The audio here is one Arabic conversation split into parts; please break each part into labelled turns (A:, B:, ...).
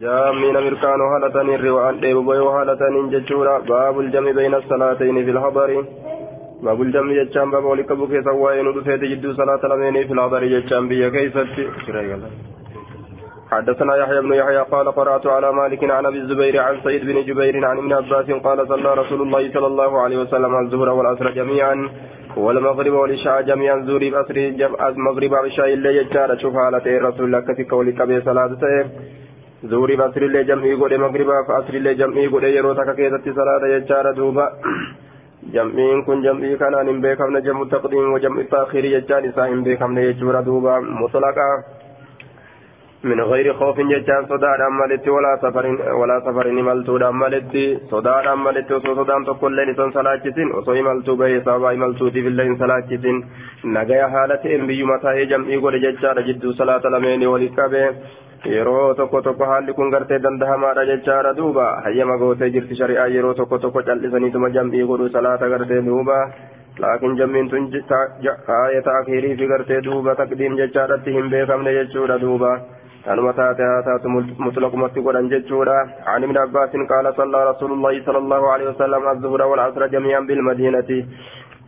A: جامين مركان هالتان الروان ديبوبي هالتان جتشورا باب الجمع بين الصلاتين في الحضر. باب الجمع جتشان باب ولك بكي سواين ودفيت جدو صلاة لمين في الحضر جتشان بيا كيست حدثنا يحيى بن يحيى قال قرأت على مالك عن أبي الزبير عن سيد بن جبير عن ابن عباس قال صلى رسول الله صلى الله عليه وسلم الظهر والعصر جميعا والمغرب والعشاء جميعا زوري بأسر المغرب والعشاء اللي يجار شوف على رسول الله كتك ولك بصلاة زوري بأسر اللي جمعي قد مغرب فأسر اللي جمعي قد يروتك كيدت صلاة يجار دوبا جمعين كن جمعي كان ان بيكم جمع التقديم وجمع التأخير يجار ساهم بيكم يجور دوبا مطلقا من غير خوف جتان صداد أمالتي ولا سفر ولا سفر ملتو أمالتي صداد أمالتي وصو صدام تقول لين سن صلاة وصو ملتو به سابا ملتو في اللين صلاة نجايا حالة إن بيو متى جمعي قول جتان جدو صلاة لمين ولكبه yeroo tokko tokko haalli kun gartee dandahamaadha jechaadha duuba hayyama gootee jirti shari'aa yeroo tokko tokko cal'isaniituma jam'ii godhu salaata gartee duuba laakiin jam'iin tun aayata akiirii fi gartee duuba taqdiim jechaadhatti hin beekamne jechuudha duuba أنما تاتي تاتي مطلق مسجدا ججودا عن ابن عباس قال صلى رسول الله صلى الله عليه وسلم الظهر والعصر جميعا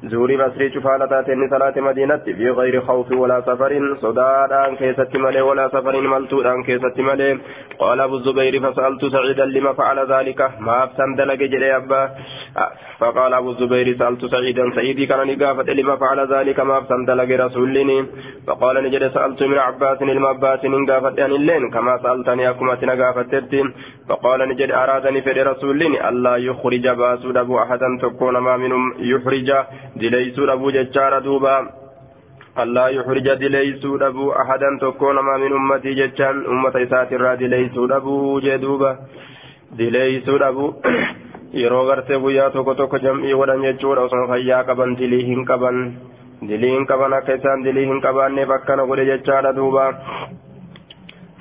A: زوري بصري شفالة تاتي صلاة مدينة في غير خوف ولا سفر صدادان كيست ملي ولا سفر ملتودان كيست ملي. قال أبو الزبير فسألت سعيدا لما فعل ذلك. ما أفتن دلق جري أبا. فقال أبو الزبير سألت سعيدا سيدي كان نقافة لما فعل ذلك ما أفتن دلق رسولني. فقال نجد سألت من عباس المباس نقافة أن اللين كما سألتني أكما نقافة فقال نجد أرادني في رسولني ألا يخرج باسود أبو أحدا تكون ما منهم يحرج. Dileeysuu dhabuu jechaadha duuba allaa yuxrija dileeysuu dhabuu ahadan tokko namaa min ummatii jechaan ummata isaatirraa dileeysuu dhabuu jee duuba dileeysuu dhabuu yeroo gartee guyyaa tokko tokko jam'ii godhan jechuudha osoo fayyaa qaban dilii hin qaban dilii hin qaban akka isaan dilii hin qabaanneef akkana godhe jechaadha duuba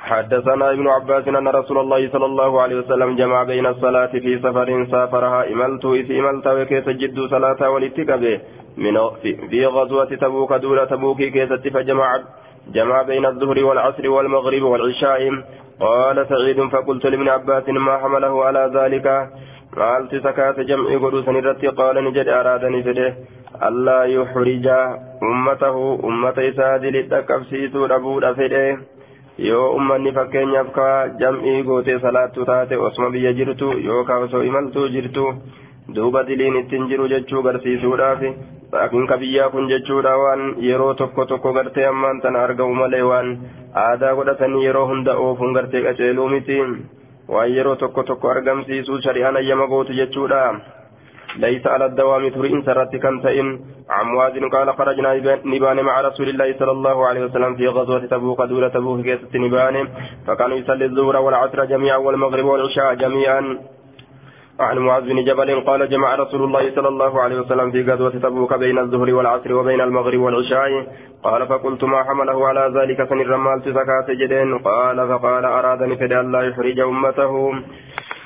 A: حدثنا ابن عباس أن رسول الله صلى الله عليه وسلم جمع بين الصلاة في سفر سافرها إملت إذ إملت وكيس جد صلاة ولتكبه من في غزوة تبوك دولة تبوك كيس فجمع جمع بين الظهر والعصر والمغرب والعشاء. قال سعيد فقلت لابن عباس ما حمله على ذلك؟ قالت سكات جمع قدوس نرتي قال نجد أرادني فده ألا يحرج أمته أمة إساد للتكفسيس ربود فده yoo ummanni fakkeenyaaf ka jam'ii gootee salaattu taate osuma biyya jirtu yookaan osoo imaltuu jirtu duuba diliin ittiin jiru jechuu garsiisuudhaaf laakiin ka biyyaa kun jechuudha waan yeroo tokko tokko gartee ammaan tana argamu malee waan aadaa godhatanii yeroo hunda oofuun gartee qaceeluu miti waan yeroo tokko tokko argamsiisuu shari'aan ayyama gootu jechuudha. ليس على الدوام ترين سرت كنتئن عن معاذ قال خرجنا نبان مع رسول الله صلى الله عليه وسلم في غزوة تبوك دولة تبوك كيسة نبان فكانوا يصلي الظهر والعصر جميعا والمغرب والعشاء جميعا. عن معاذ بن جبل قال جمع رسول الله صلى الله عليه وسلم في غزوة تبوك بين الظهر والعصر وبين المغرب والعشاء. قال فقلت ما حمله على ذلك؟ سن الرمال زكاة جدين. قال فقال أرادني فدى الله يحرج أمته.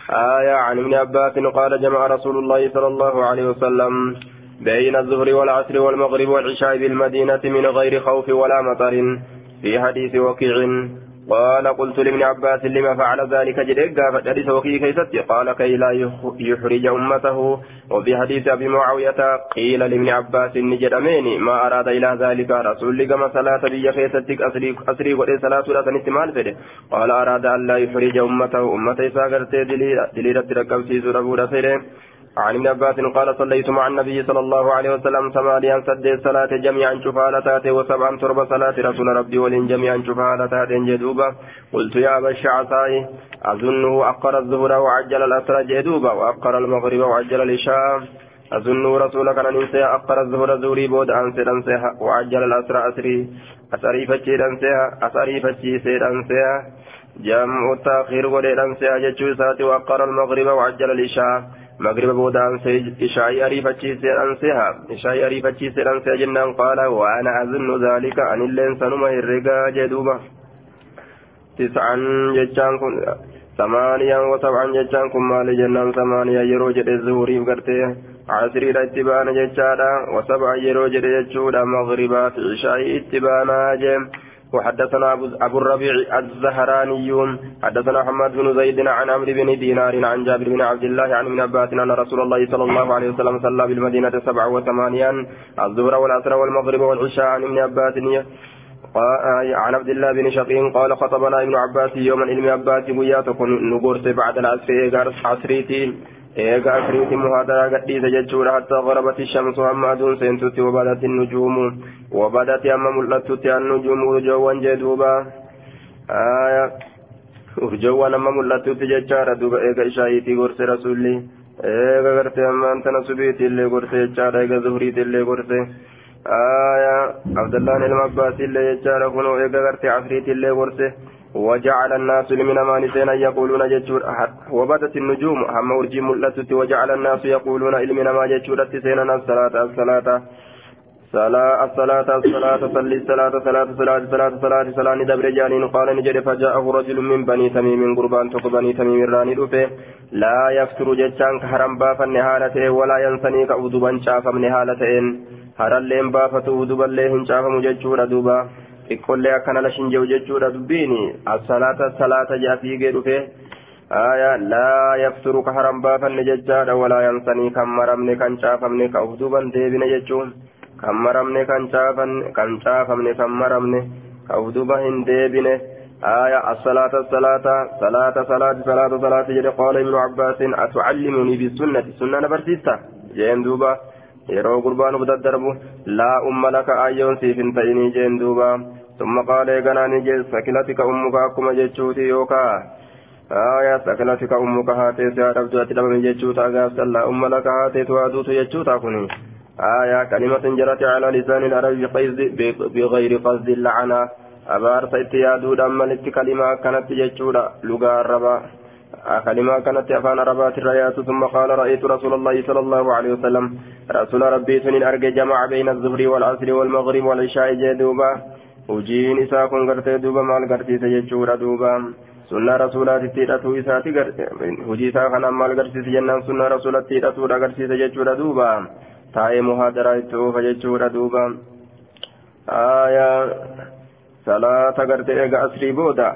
A: آية عن ابن عباس قال جمع رسول الله صلى الله عليه وسلم بين الظهر والعصر والمغرب والعشاء بالمدينة من غير خوف ولا مطر في حديث وكيع. قال قلت لابن عباس لما فعل ذلك جدك فحديث وكيع كيست. قال كي لا يحرج أمته. وفي حديث أبي معاوية قيل لابن عباس نجد ما أراد إلى ذلك رسول لكما صلاة بي كيستك أسري, قد صلاة لا تنتمال فده قال أراد أن لا يحرج أمته. أمته ساقرت دليل تركب سيسو ربو فده عن ابن عباس قال صليت مع النبي صلى الله عليه وسلم ثمانيا سد الصلاة جميعا شفالتات وسبعا تربى صلاة رسول ربي ولن جميعا شفالتات جدوبا قلت يا أبا الشعثاء أظنه أقر الظهر وعجل الأسر جدوبا وأقر المغرب وعجل العشاء. أظنه رسولك أن ننسى أقر الظهر زوري بود أنسى أنسى وعجل الأسر أسري أسري فتشي أنسى أسري فتشي سير أنسى جمع التأخير أنسى جتشو ساتي وأقر المغرب وعجل العشاء. مغرب بودا أنسى إشاعي أريفتشي سير أنسيها إشاعي أريفتشي سير أنسى جنان قال وأنا أظن ذلك أن اللين سنما الرقا جدوبا تسعا جتشان كن ثمانيا وسبعا جتشان كن مال جنان ثمانيا يرو جد الزهوري وقرتي عصري اتبان جتشادا وسبعا يرو جد جتشودا مغربات إشاعي اتبانا جم وحدثنا أبو الربيع الزهراني حدثنا محمد بن زيد عن عمرو بن دينار عن جابر بن عبد الله عن ابن عباس أن رسول الله صلى الله عليه وسلم صلى بالمدينة سبع وثمانيا الظهر والعصر والمغرب والعشاء عن ابن عباس عن عبد الله بن شقيق قال خطبنا ابن عباس يوما ابن عباس وياتكم نقرس بعد العصر عصريتين. Eega asriiti muhaadaraa gadhiise jechuudha hattaa garabat shamsu hamma aduun seentutti wabadati nujuumu wabadati amma mul'attutti annujuumu urjoowwan jee duuba urjoowwan amma mul'attutti jechaadha duuba eega ishaayiitii gorse rasulli eega garte ammaan tana subiiti illee gorse jechaadha eega zuhriiti illee gorse aya abdallaan ilma abbaasi illee jechaadha kunoo eega garte asriiti illee gorse وجعل الناس لمن ما نسينا يقولون جتشور وبدت النجوم. هم ورجي ملتت وجعل الناس يقولون إلمنا ما جتشور سينا الصلاة الصلاة. صلاة الصلاة الصلاة صلي الصلاة صلاة صلاة صلاة صلاة صلاة. دبر جانين قال نجد فجاءه رجل من بني تميم قربان تق بني تميم راني رفه لا يفتر جتشان كهرم بافا نهالته ولا ينسني كأودبا شافا من هالتين هرالين بافة أودبا لهم شافا مجتشور دوبا. Xiqqollee akkana lashin jehu jechuudha dubbiini assalaata salaata jaa fiigee dhufe jechaadha walaa yansanii kan maramne kan caafamne ka uf duuban deebine jechuun kan maramne kan caafamne kan caafamne kan maramne ka uf duuba hin deebine آية الصلاة الصلاة صلاة صلاة صلاة صلاة جد قال ابن عباس أتعلمني بالسنة السنة برسيسة جين دوبا gurbaan bada darbu laa umma laka ayyoon siif hin ta'inii jeen duuba ثم قال يغناني جل سكنتك أمك أكما جتشوتي يوكا. آية سكنتك أمك هاتي سيادة بدأت لمن جتشوتا غافت الله أم لك هاتي توادوت جتشوتا كني آية كلمة جرت على لسان العرب بغير قصد اللعنة. أبار سيتيادو دمالت كلمة كانت جتشوتا لغا الربا كلمة كانت أفان ربات الرياس ثم قال رأيت رسول الله صلى الله عليه وسلم رسول ربي سنين أرجى جمع بين الظهر والعصر والمغرب والعشاء جدوبا. Hojiin isaa kun gartee duuba maal garsiisa jechuudha duuba sunnaa rasuulaatitti hidhatuu isaati hojii isaa kanaan maal garsiisa jennaan sunnaa rasuulatti hidhatuudha agarsiisa jechuudha duuba taa'ee muhaadaraa itti oofa jechuudha duuba salaata gartee eega asrii booda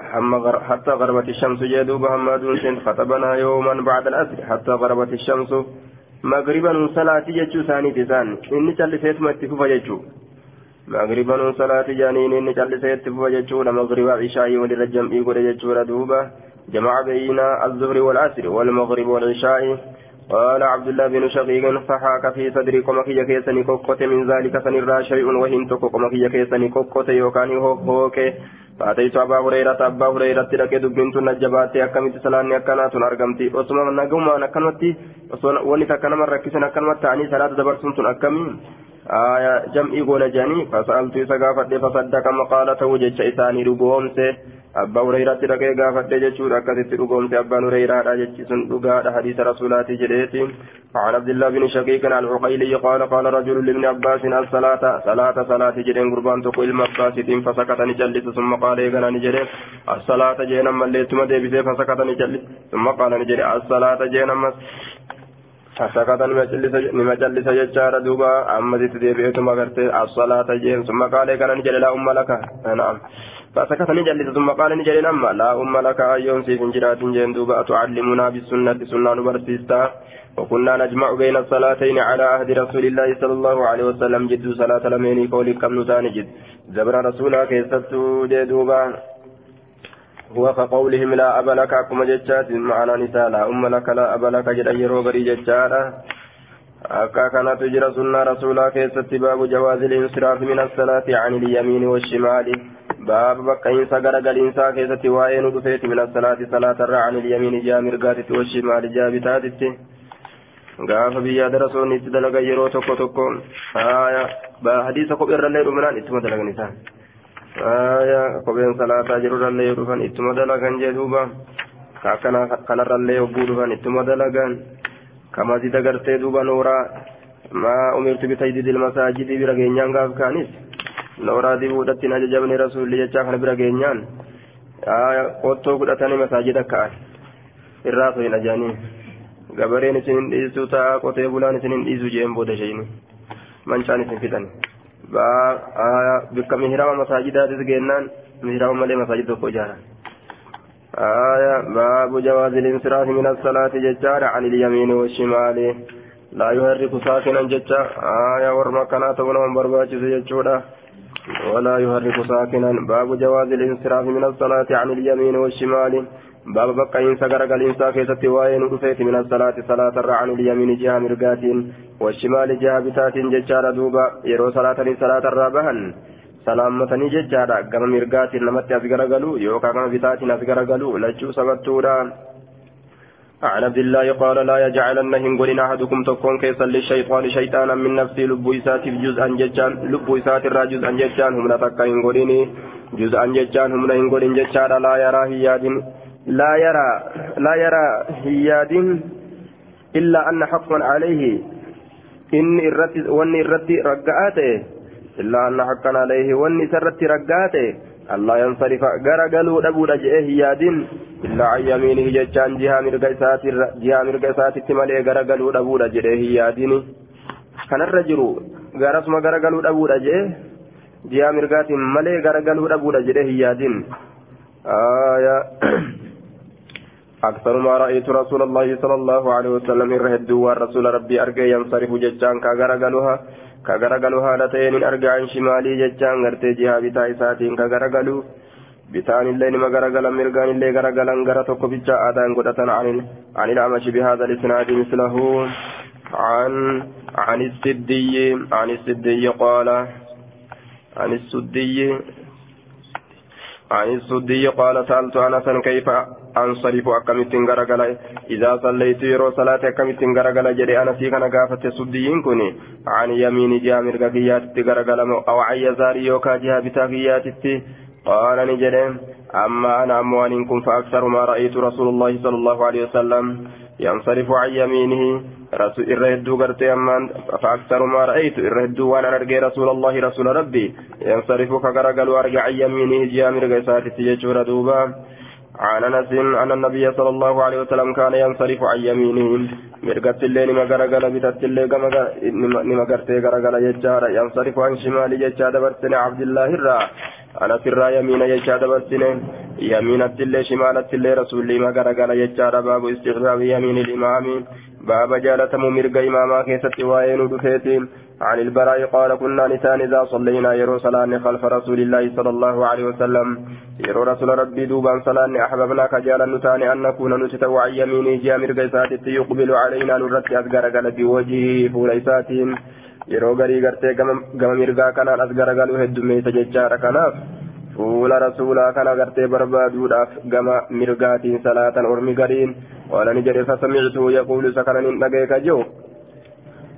A: hatta garbati shamsu jee duuba hamma aduun seen katabanaa yooman bacda alasri hatta garbati shamsu magriban salaati jechuu isaaniiti isaan inni calliseetuma itti fufa jechuu مغربا صلاة جانين إن جلسيت فوجتشون مغرب عشاء وللرجم إيقود جتشون دوبا جمع بين الظهر والعصر والمغرب والعشاء قال عبد الله بن شقيق فحاك في صدري كما كي كيسني كوكوت من ذلك سنرى شيء وهن تكو كما كي كيسني كوكوت يوكاني هوك فأتيت أبا هريرة أبا هريرة لك دبنت نجباتي أكمت سلاني أكنات أرقمتي أسمى نقوم أنا كنمتي ونسا كنمر ركسنا كنمت تعني ثلاثة دبرسنت أكمين آية جمعي قول جاني فسألت إسا قافت فصدق مقالة وجج إساني رقومس أبا هريرة رقي قافت ججور أكثت رقومس أبا هريرة جج سن رقاد حديث رسولات جريت وعن عبد الله بن شقيق عن العقيلي قال قال رجل لابن عباس الصلاة صلاة صلاة جرين قربان تقول المباس فسكت نجلس ثم قال يغنى نجري الصلاة جينا مليت مدي فسكت نجلس ثم قال نجري الصلاة جينا فسكت نمجلس ججار دوبا أما ديبئتم أغرتي الصلاة جين ثم قال كان نجل لا أم لك نعم فسكت نجلس ثم قال نجل أما لا أم لك أيون سيف جرات جين دوبا أتعلمنا بالسنة سنة نبرسيستا وكنا نجمع بين الصلاتين على عهد رسول الله صلى الله عليه وسلم جد صلاة لمين قولي كم نتان جد زبر رسولا كيستو دوبا هو كقولهم لا أب لك أكما جتشات معنا نساء لا أم لك لا أب لك جد يرو بري جتشاتا أكا كانت تجرى سنة رسولا كيست باب جواز الانصراف من الصلاة عن اليمين والشمال. باب بقين سقر قال إنسا كيست وائن دفيت من الصلاة صلاة عن اليمين جامر قاتت والشمال جابتاتت gaafa biyyaa darasoonni itti dalagan yeroo tokko tokko hadiisa kopheerrallee dhuminaan ittuma dalagan isaan kopheen salaataa jirurrallee yoo dhufan ittuma dalagan jee duuba akkana kanarrallee yogguu dhufan ittuma dalagan kamasida gartee duuba nooraa maa umirtu bitajdidi ilmasaajidi bira geenyaan gaaf kaanis nooraa dibuudhatti hin ajajamne rasuulli jechaa kana bira geenyaan qottoo godhatanii masaajida ka'an irraa so hin ajaanii gabareen isin hin dhiisu ta'a qotee bulaan isin hin dhiisu jeen booda sheeyni mancaan isin fixan bikka mihirama masaajidaatiis geennaan mihirama malee masaajid tokko ijaaran. آية باب جواز الانصراف من الصلاة ججار عن اليمين والشمال لا يحرك ساكنا ججا آية ورما كانت ونهم برباجي ججودا ولا يحرك ساكنا باب جواز الانصراف من الصلاة عن اليمين والشمال باب بقى إنسا غرق الإنسا كيست وين رفيت من الصلاة صلاة عن اليمين جهة مرقات والشمال جهة بتات ججار دوبا يرو صلاة صلاة الرابهن. salaammatanii jechaadha gama mirgaatiin namatti as garagalu yookaan gama bitaatiin as garagalu lachuu sabattuudha عن عبد الله قال لا يجعلن هنقولين أحدكم تكون كيسا للشيطان شيطانا من نفسي لب إسات جزءا ججان لب إسات الرا ججان هم نتكا هنقولين جزءا ججان هم هنقولين ججان لا يرى هياد لا يرى لا يرى هياد إلا أن حقا عليه. إن الرت وإن الرت رقعاته إلا أن حقا عليه وإن سرت رقعاته الله ينصرف. غرغلو دبو دجئه هيادين إلا عن يمينه ججان جهة مرقى ساتي جهة مرقى ساتي تمالي غرغلو دبو دجئه هيادين كان الرجل غرسما غرغلو دبو دجئه جهة مرقى مالي غرغلو دبو دجئه هيادين آية أكثر ما رأيت رسول الله صلى الله عليه وسلم يرهد رسول ربي أرجع ينصرف ججان كغرغلوها. كغرغلوها لتين أرجع عن شمالي ججان غرتي جهة بتاع ساتين كغرغلو. بتان الليل ما غرغل مرغان الليل غرغلان غرتك بجا آدان قدة عن عن الأمش بهذا الإسناد مثله. عن عن السدي عن السدي قال عن السدي عن السدي قال سألت أنسا كيف أنصرف أكمت غرغل إذا صليت يرو صلاة أكمت غرغل جري أنا في كان غافة السديين كوني عن يمين جامر غيات غرغل أو عن يساري يوكا جهة بتاغيات قال نجري أما أنا أموان كن فأكثر ما رأيت رسول الله صلى الله عليه وسلم ينصرف عن يمينه رسول الرهدو قرتي أمان فأكثر ما رأيت الرهدو وأنا أرجع رسول الله رسول ربي ينصرف كغرقل وأرجع عن يمينه جامر غيسات تيجور دوبا عن أنس أن النبي صلى الله عليه وسلم كان ينصرف عن يمينه. مرقت الليل ما غرقل بتت الليل نما غرتي غرقل يجار ينصرف عن شمال يجار برسن عبد الله الرا. أنا سر يمين يجار برسن يمين التلي شمال التلي رسول ما غرقل يجار باب استحباب يمين الإمام. باب جالتم مرق إماما كيست وين دفيتين عن البراء قال كنا نسان إذا صلينا يرو صلاة خلف رسول الله صلى الله عليه وسلم. يرو رسول ربي دوبا صلاة أحببنا كجالا نتان أن نكون نتتو عن يمينه جاء مرق إسات يقبل علينا نرت أسقر قال بوجهه فول إساتهم يرو غري غرتي غم مرقا كان أسقر قالوا هدومي تججار كناف. fuula rasuulaa kana gartee barbaaduudhaaf gama mirgaatiin salaatan ormi gariin qaala ni jedhe fasamictuu yaquulu isa kana nin dhageeka jiru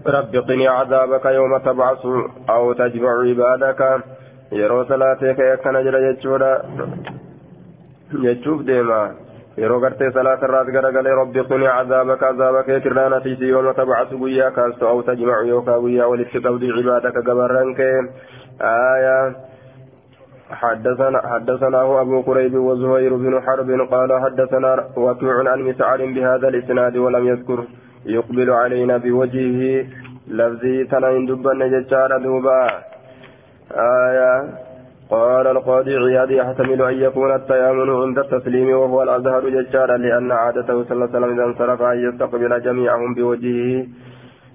A: rabbi qinii cadaabaka yooma tabcasu aw tajmacu cibaadaka yeroo salaatee ka'e akkana jedha jechuudha jechuuf deema yeroo gartee salaatarraas garagalee rabbi qinii cadaabaka cadaaba keetirraa natiisi yooma tabcasu guyyaa kaastu aw tajmacu yookaa guyyaa walitti qabdii cibaadaka gabarran kee aayaa حدثنا حدثناه أبو قريب وزهير بن حرب قال حدثنا وكيع عن مسعر بهذا الإسناد ولم يذكر يقبل علينا بوجهه لفظي تنين دبا ججار دوبا. آية. قال القاضي عياد يحتمل أن يكون التيامن عند التسليم وهو الأظهر ججارا لأن عادته صلى الله عليه وسلم إذا انصرف أن يستقبل جميعهم بوجهه.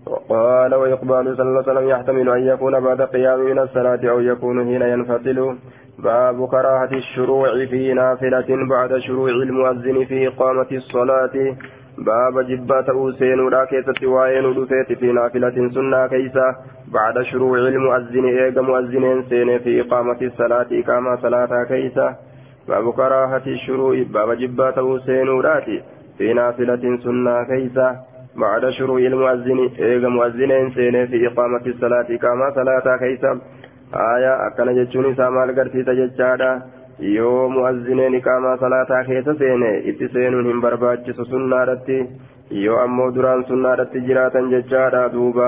A: وقال وإقبال صلى الله عليه وسلم يحتمل أن يكون بعد قيام من الصلاة أو يكون حين ينفتل باب كراهة الشروع في نافلة بعد شروع المؤذن في إقامة الصلاة. باب جبات أوسين ولا كيسة وين ودفيت في نافلة سنة كيسة بعد شروع المؤذن إيجا مؤذن سين في إقامة الصلاة إقامة صلاة كيسة باب كراهة الشروع باب جبات أوسين ولا في نافلة سنة كيسة بعد شروع المؤذن إيجا مؤذن سين في إقامة الصلاة إقامة صلاة كيسة آية أكن جتشون سامال قرتي تججادا yoo mu'azzineen iqaamaa salaataa keessa seene itti seenuun hin barbaachisu sunnaadhatti yoo ammoo duraan sunnaadhatti jiraatan jechaadha duuba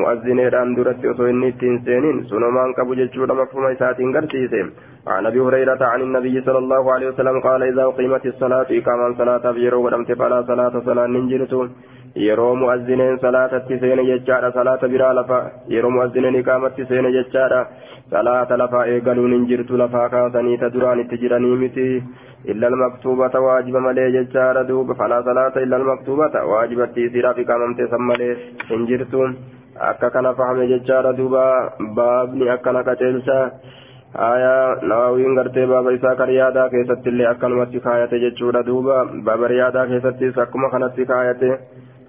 A: mu'azzineedhaan duratti osoo inni ittiin seenin sunumaan qabu jechuudha mafhuma isaatiin garsiise عن ابي هريره عن النبي صلى الله عليه وسلم قال اذا اقيمت الصلاه اقاما صلاه بيرو ودمت فلا صلاه صلاه ننجرت yeroo mu'azzineen salaatatti seene jechaadha salaata biraa lafa yeroo mu'azzineen iqaamatti seene jechaadha salaata lafaa eegaluun hin jirtu lafaa kaasanii ta duraan itti jiranii miti almaktuubata waajiba malee jechaadha duuba falaa salaata illa almaktuubata waajibatti isiidhaaf iqaamamte san malee hin jirtu akka kana fahame jechaadha duuba baabni akkana qaceelcha aya nawawiin gartee baaba isaa kan yaadaa keessatti illee akkanumatti kaayate jechuudha duuba baaba yaadaa keessattis akkuma kanatti kaayate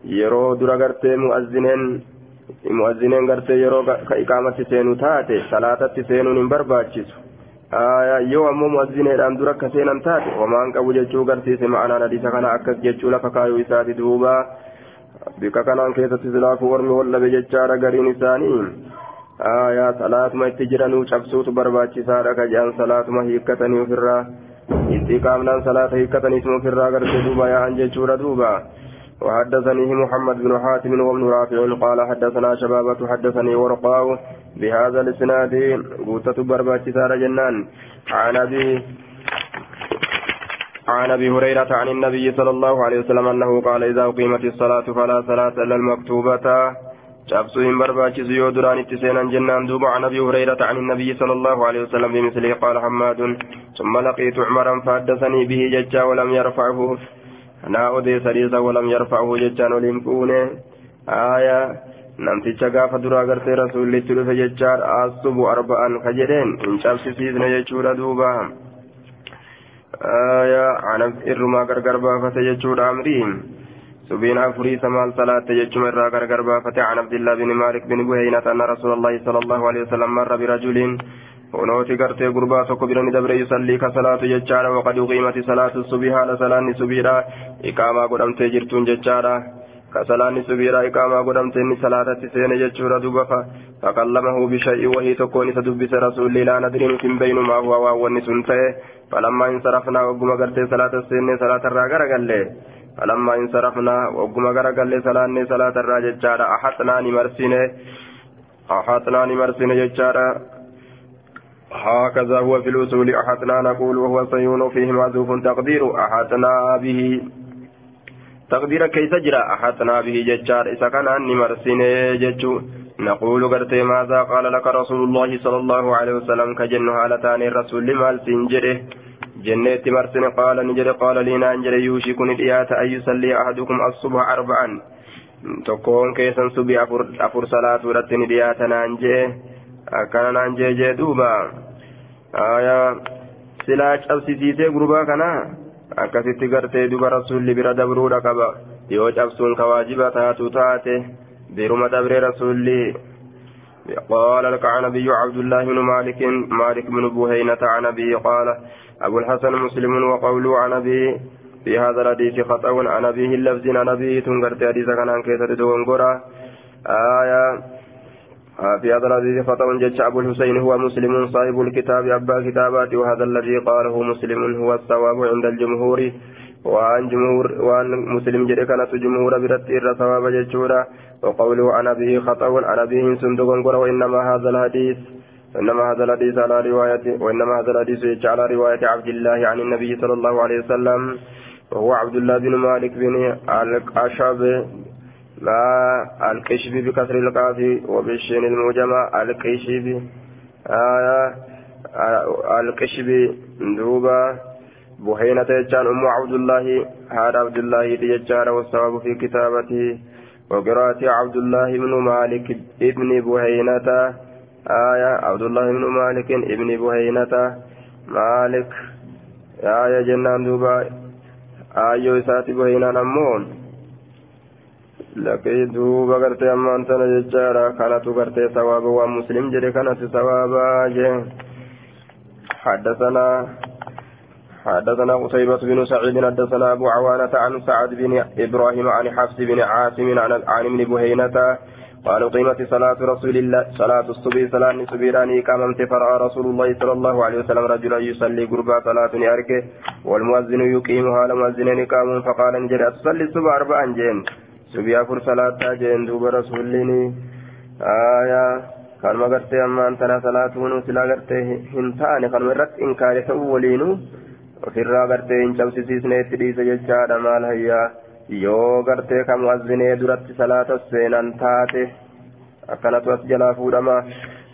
A: yeroo dura gartee mu'azzineen gartee yeroo iqaamatti seenu taate salaatatti seenuun hin barbaachisu yoo ammoo mu'azzineedhaan dura akka seenan taate homaan qabu jechuu garsiise ma'anaan hadiisa kana akkas jechuu lafa kaayuu isaati duuba bika kanaan keessatti silaafuu ormi wallabe jechaadha gariin isaanii aayaa salaatuma itti jiranuu cabsuutu barbaachisaadha ka jedhan salaatuma hiikkatanii ofirraa itti qaamnaan salaata hiikkataniituma ofirraa gartee duuba yaa'an jechuudha duuba وحدثنيه محمد بن حاتم وابن رافع قال حدثنا شبابة حدثني ورقاء بهذا الإسناد قوتة بربات سار جنان. عن أبي عن أبي هريرة عن النبي صلى الله عليه وسلم أنه قال إذا أقيمت الصلاة فلا صلاة إلا cabsuu hin barbaachisu yoo duraan itti seenan jennaan duuba عن أبي هريرة عن النبي صلى الله عليه وسلم بمثله قال حماد ثم لقيت عمرا فحدثني به ججا ولم يرفعه. اودي سريسا ولم يرفعه ججا ولم كونه آية namticha gaafa duraa gartee rasuullitti dhufe jechaadha aasubu arba'an ka jedheen hin cabsisiisne jechuudha duuba irrumaa gargar baafate jechuudha amriin سبين أفري سمال صلاة يجمع الرا غرغر بافته عن عبد الله بن مالك بن بهينة أن رسول الله صلى الله عليه وسلم مر برجل ونوتي غرتي غربا سكبرني دبر يصلي كصلاة ججارة وقد أقيمت صلاة الصبح على صلاة سبيرا إقامة قدمت جرتون ججارة كصلاة سبيرا إقامة قدمت إني صلاة تسين ججورة دوبا فكلمه بشيء وهي تكون تدبس رسول لا ندري من بينما هو وهو سنته فلما انصرفنا وقم غرتي صلاة السن صلاة الراغر قال فلما انصرفنا وقم غرقل سلاني صلاة الراجل أحطنا نمرسين أحطنا نمرسين ججارا هكذا هو في الأصول. أحطنا نقول وهو صيون فيه معذوف تقدير. أحطنا به. تقدير كيف جرى؟ أحطنا به ججار. إذا كان نمرسين ججو. نقول قرتي ماذا قال لك رسول الله صلى الله عليه وسلم؟ كجن هالتان الرسول مال سنجره. جنيت مرسن قال نجري قال لي نانجري يوشك نديات أن يصلي أحدكم الصبح أربعا. تكون كيسا صبي أفر, أفر صلاة ورت نديات نانجي أكان نانجي جدوبا. آية سلاج أبسيسيسي قربا كنا akkasitti gartee duba rasuulli bira dabruudha qaba yoo cabsuun ka waajiba taatu taate biruma dabree قال لك عن أبي عبد الله بن مالك مالك بن بوهينة عن أبي قال أبو الحسن مسلم وقوله عن أبي في هذا الحديث خطأ عن أبيه اللفظ عن أبيه تنقرت حديث كان عن كيسة دونقرة آية في هذا الحديث خطأ جج أبو الحسين هو مسلم صاحب الكتاب أبا كتابات وهذا الذي قاله مسلم هو الصواب عند الجمهور. وعن جمهور وعن مسلم جري كانت جمهور برت إر ثواب ججورا وقوله عن أبيه خطأ عن أبيه صندوق وإنما هذا الحديث إنما هذا الحديث على رواية وإنما هذا الحديث على رواية عبد الله عن النبي صلى الله عليه وسلم. وهو عبد الله بن مالك بن الأشعب لا الكشف بكسر القاف وبالشين الموجمة الكشف آية الكشف دوبا بحينة يجان أم عبد الله هذا عبد الله يجان والصواب في كتابته وقراءة عبد الله بن مالك ابن بحينة آية عبد الله بن مالك ابن بهينة مالك آية جنان دوبا آية ساتي بهينة نمون. لكي دوبا قرتي أمان تنا ججارة كانت قرتي ثوابا ومسلم جري كانت ثوابا حدثنا حدثنا قتيبة بن سعيد حدثنا أبو عوانة عن سعد بن إبراهيم عن حفص بن عاصم عن عن ابن بهينة قال أقيمت صلاة رسول الله صلاة الصبح salaata subiidhaanii qaamamte فرأى رسول الله صلى الله عليه وسلم رجلا يصلي gurbaa salaatu arge والمؤذن يقيمها المؤذن iqaama فقال inni jedhe أتصلي الصبح أربعا jeen subiyyaa afur salaata jeen duuba آية كان مغرتي أما أنتنا صلاة ونسلا غرتي هنتاني كان مرت إنكار ofirraa gartee hin cabsisiisne itti dhiise jechaadha maal hayyaa. Yoo gartee ka mu'azzinee duratti salaata seenan taate akkanatu as jalaa fuudhama.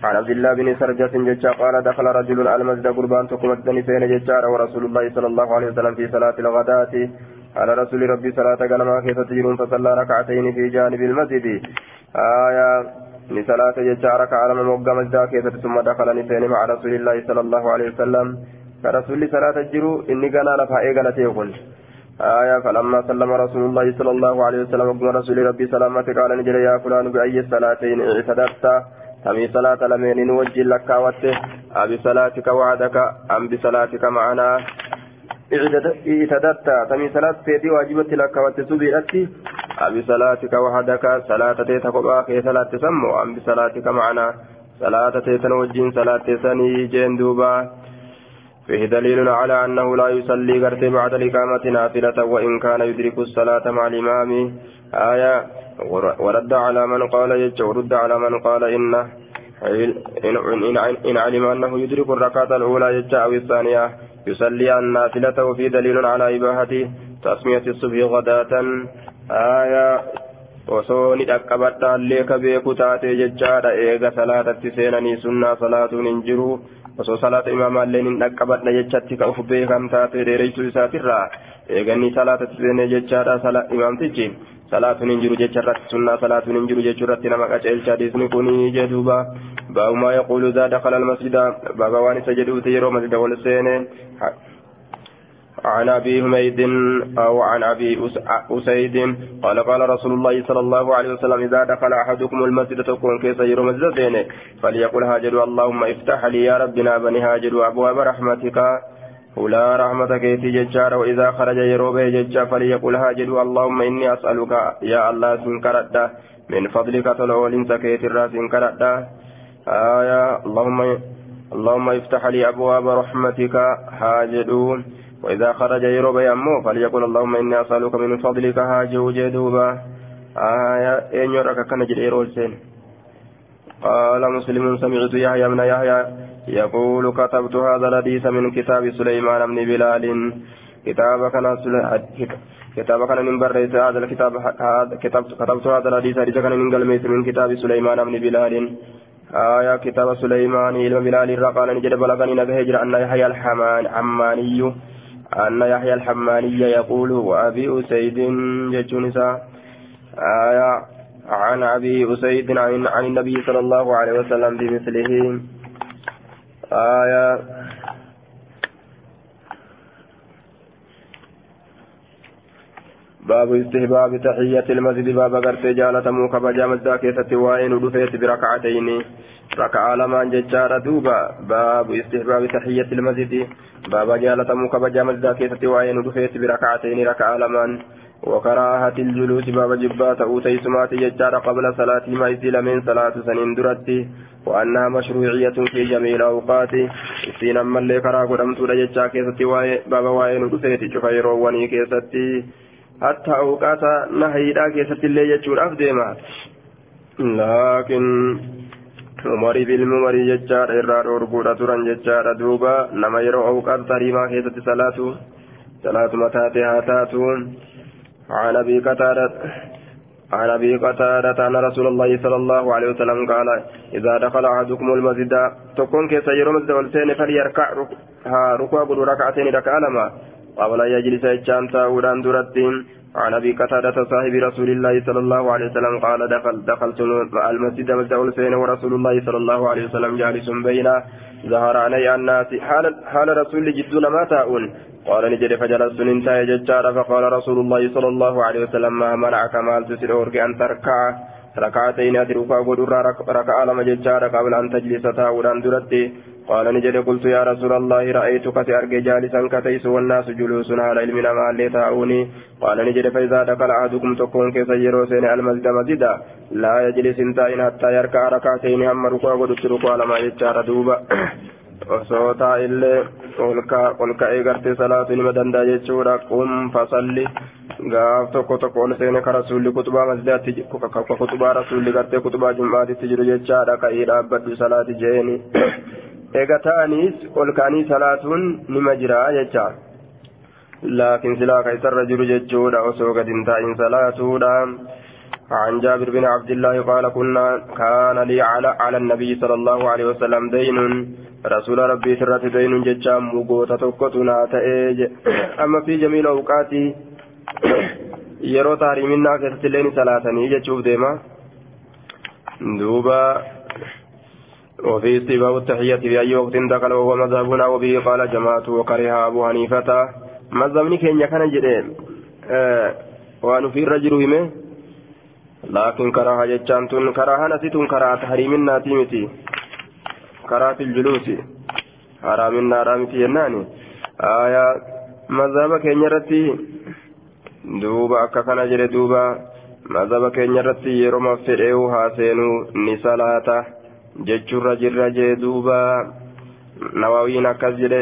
A: عن عبد الله بن سرجة ججا قال دخل رجل المسجد قربان تكم مسجد سين ججا ورسول الله صلى الله عليه وسلم في صلاة الغداة على رسول ربي صلاة قلما كيف تجرون فصلى ركعتين في جانب المسجد. آية لصلاة ججا ركع لما موقع مسجد كيف ثم دخل نسين مع رسول الله صلى الله عليه وسلم. فرسول صلاة الجرو إني قال لفا إيقنا تيقول آية فلما سلم رسول الله صلى الله عليه وسلم وقال رسول ربي سلامة قال نجل يا فلان بأي الصلاتين اعتدت تمي صلاة لمن نوجه لك وته أبي صلاتك وعدك أم بصلاتك معنا؟ اعتدت تمي صلاة تيتي واجبت لك وتسبيرتي أبي صلاتك وحدك صلاة تيتك باقي صلاة تسمو. أم بصلاتك معنا صلاة تيتن وجين صلاة تسني جين دوبا. فيه دليل على أنه لا يصلي غرت بعد الإقامة نافلة وإن كان يدرك الصلاة مع الإمام. آية ورد على من قال يج ورد على من قال إنه إن, إن, إن علم أنه يدرك الركعة الأولى يج أو الثانية. يصلي النافلة وفي دليل على إباحة تسمية الصبح غداة آية illee ka beeku taate jechaadha eega salaatatti seenanii sunnaa salaatuun hin jiru osoo salaata imaamaallee hin dhaqqabadha jechatti ka uf beekan taate dheereessuu isaatirraa eeganii salaatatti seenee jechaadha imaamtichi hin jiru jecharratti sunnaa salaatuun hin jiru jechuurratti nama qaceelcha hadiisni kuni jedhuuba baabumaa yaquulu zaa dakala almasjida baaba waan isa jedhuuti yeroo masjida wal seene عن ابي حميد أو عن ابي اسيد قال قال رسول الله صلى الله عليه وسلم اذا دخل احدكم المسجد تكون كيس يرو مسجدين فليقل هاجر اللهم افتح لي يا ربنا بني هاجر ابواب رحمتك ولا رحمتك يتي ججار واذا خرج يرو به ججار فليقل هاجر اللهم اني اسالك يا الله سنكرد من فضلك تلول سكيت الراس سنكرد آية اللهم اللهم افتح لي ابواب رحمتك هاجدون وإذا خرج يروبي أمه فليقول اللهم إني أسألك من فضلك هاجه جدوبا آية إن يرك كان جرير قال مسلم سمعت يحيى من يحيى يقول كتبت هذا الحديث من كتاب سليمان بن بلال. كتاب كان كتاب كان من بريت هذا الكتاب هذا كتبت هذا الحديث حديث كان من قلميت من كتاب سليمان بن بلال. آية كتاب سليمان إلى بلال قال نجد بلغني نبهجر أن يحيى الحمان عماني أن يحيى الحماني يقول وأبي أسيد جتونسا آية عن أبي أسيد عن, عن النبي صلى الله عليه وسلم بمثله. آية باب استهباب تحية المسجد. باب غرت جالة موكا بجامة ذاكية وائن ودفيت بركعتين. ركعة لما ججار دوبا. باب استهباب تحية المسجد. باب جالة موكا بجامة ذاكية وائن ودفيت بركعتين. ركعة لما وكراهة الجلوس. باب جبات أوتي سمات ججار قبل صلاة ما يزيل من صلاة سنين درتي. وأنها مشروعية في جميع الأوقات إسين أما اللي كرا قدمت لججا كيستي باب وائن ودفيت شفيرو وني كيستي hatta awqaata nahayiidhaa keessatti illee jechuudhaaf deema laakiin umarii bilmi umarii jechaadha irraa dhoorguudha turan jechaadha duuba nama yeroo awqaata tariimaa keessatti salaatu salaatuma taate haa taatu عن ابي قتادة عن أبي قتادة أن رسول الله صلى الله عليه وسلم قال إذا دخل أحدكم المسجد تكون كيس يرمى الدولتين فليركع ركوع ركعتين ركع لما قبل أن يجلس الشام تاودان درتين عن أبي قتادة صاحب رسول الله صلى الله عليه وسلم قال دخل دخلت المسجد مسجد الحسين ورسول الله صلى الله عليه وسلم جالس بين ظهر علي الناس حال حال رسول جدون ما تاؤون. قال نجد فجلست انتهى ججار فقال رسول الله صلى الله عليه وسلم ما منعك مال تسير أن تركع؟ ركعتين أتركا قدر ركع لما ججار قبل أن تجلس تاودان درتي قال نجد قلت يا رسول الله رأيتك تأرجى جالسا كتيس والناس جلوس على علم ما اللي تاؤوني قال نجد فإذا دخل أحدكم تكون كسيرو سين المسجد مسجدا لا يجلس انتين حتى يركع ركعتين هم ركوع قدر ركوع لما يجار دوبا. Osoo taa'illee ol ka'ee gartee salaatu nima danda'a jechuudha qum fasalli gaaf tokko tokko ol seene ka rasuulli kutubaa masjidaatti ka kutubaa rasuulli gartee kutubaa jum'aatitti jiru jechaadha ka'ii dhaabbadhu salaati jeeni eega ta'aniis ol ka'anii salaatuun nima jira jecha لكن سلاك يسر رجل ججودا وسوق دنتائن صلاتودا عن جابر بن عبد الله قال كنا كان لي على على النبي صلى الله عليه وسلم دين. رسول ربي سرت دين ججام مغوتا توكتنا تأج. أما في جميع الأوقات yeroo taariminaa keessatti illee ni salaatanii jechuuf deema duuba وفي استباب التحية في أي وقت دخل وهو مذهبنا وبه قال جماعة وكره أبو حنيفة. مذهبني كين يكن جدين آه وأن في الرجل همه لكن كراهة جتان تن كراهة نسيتون كراهة تحريم الناتيمتي كراهة الجلوس حرام النارامتي يناني آية مذهب كين يرتي duuba akka kana jedhe duuba mazhaba keenya irratti yeroo fedheewu haa seenuu ni salaata jechuurra jirra jee duuba nawawiin akkas jedhe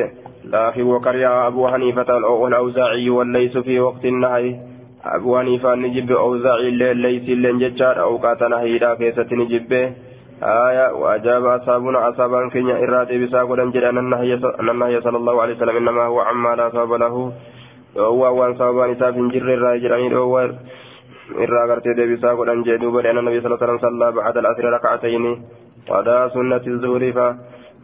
A: laakiin wakariyaa abuu haniifata والأوزاعي والليس في وقت النهي أبو حنيفة نجيب أوزاعي الليل ليس الليل جتشار أوقات نهيدا كيسة نجيب آية وأجاب أصحابنا أصحابا كينيا إرادة بساقل أن النهي صلى الله عليه وسلم إنما هو عما لا صاب له waan sababaan isaaf hin jirre irraa jedhanii dhoowwaa irraa gartee deebisaa godhan jee duuba dheena nabi sala salam sallaa bacda al'asri rakacatayni qadaa sunnati zuhri fa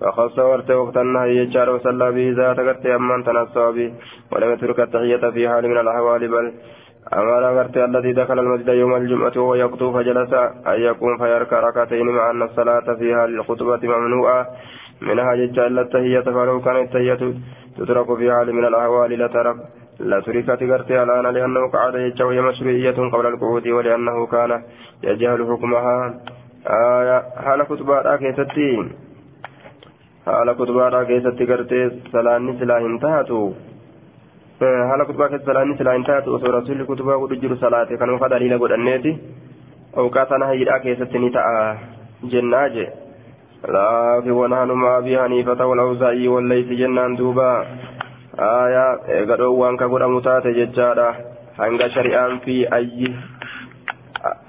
A: فخص ورت وقت النهي يجار وصلى به ذات قرت أمان تنصب ولم يترك التحية في حال من الأحوال بل أمر قرت الذي دخل المسجد يوم الجمعة وهو يقطو فجلس أن يقوم فيركع ركعتين مع أن الصلاة فيها للخطبة ممنوعة. منها ججال التحية فلو كانت التحية تترك في حال من الأحوال لترك. لا تركت غرتي الآن لأنه قعد يجه وهي مشروعية قبل القعود ولأنه كان يجهل حكمها. آية حال كتبارا كيستي حال كتبارا كيستي غرتي سلاني سلا انتهتو حال كتبارا كيستي سلاني سلا انتهتو وصور رسول كتبا ودجر صلاة كانوا قد دليل قد أنيتي أوقاتنا هيدا كيستي نتاء جناجي لكن ونحن مع أبي حنيفة والأوزاعي والليث جنان دوبا aayaa eega dhoowwaan ka godhamu taate jechaadha hanga shari'aan fi ayyi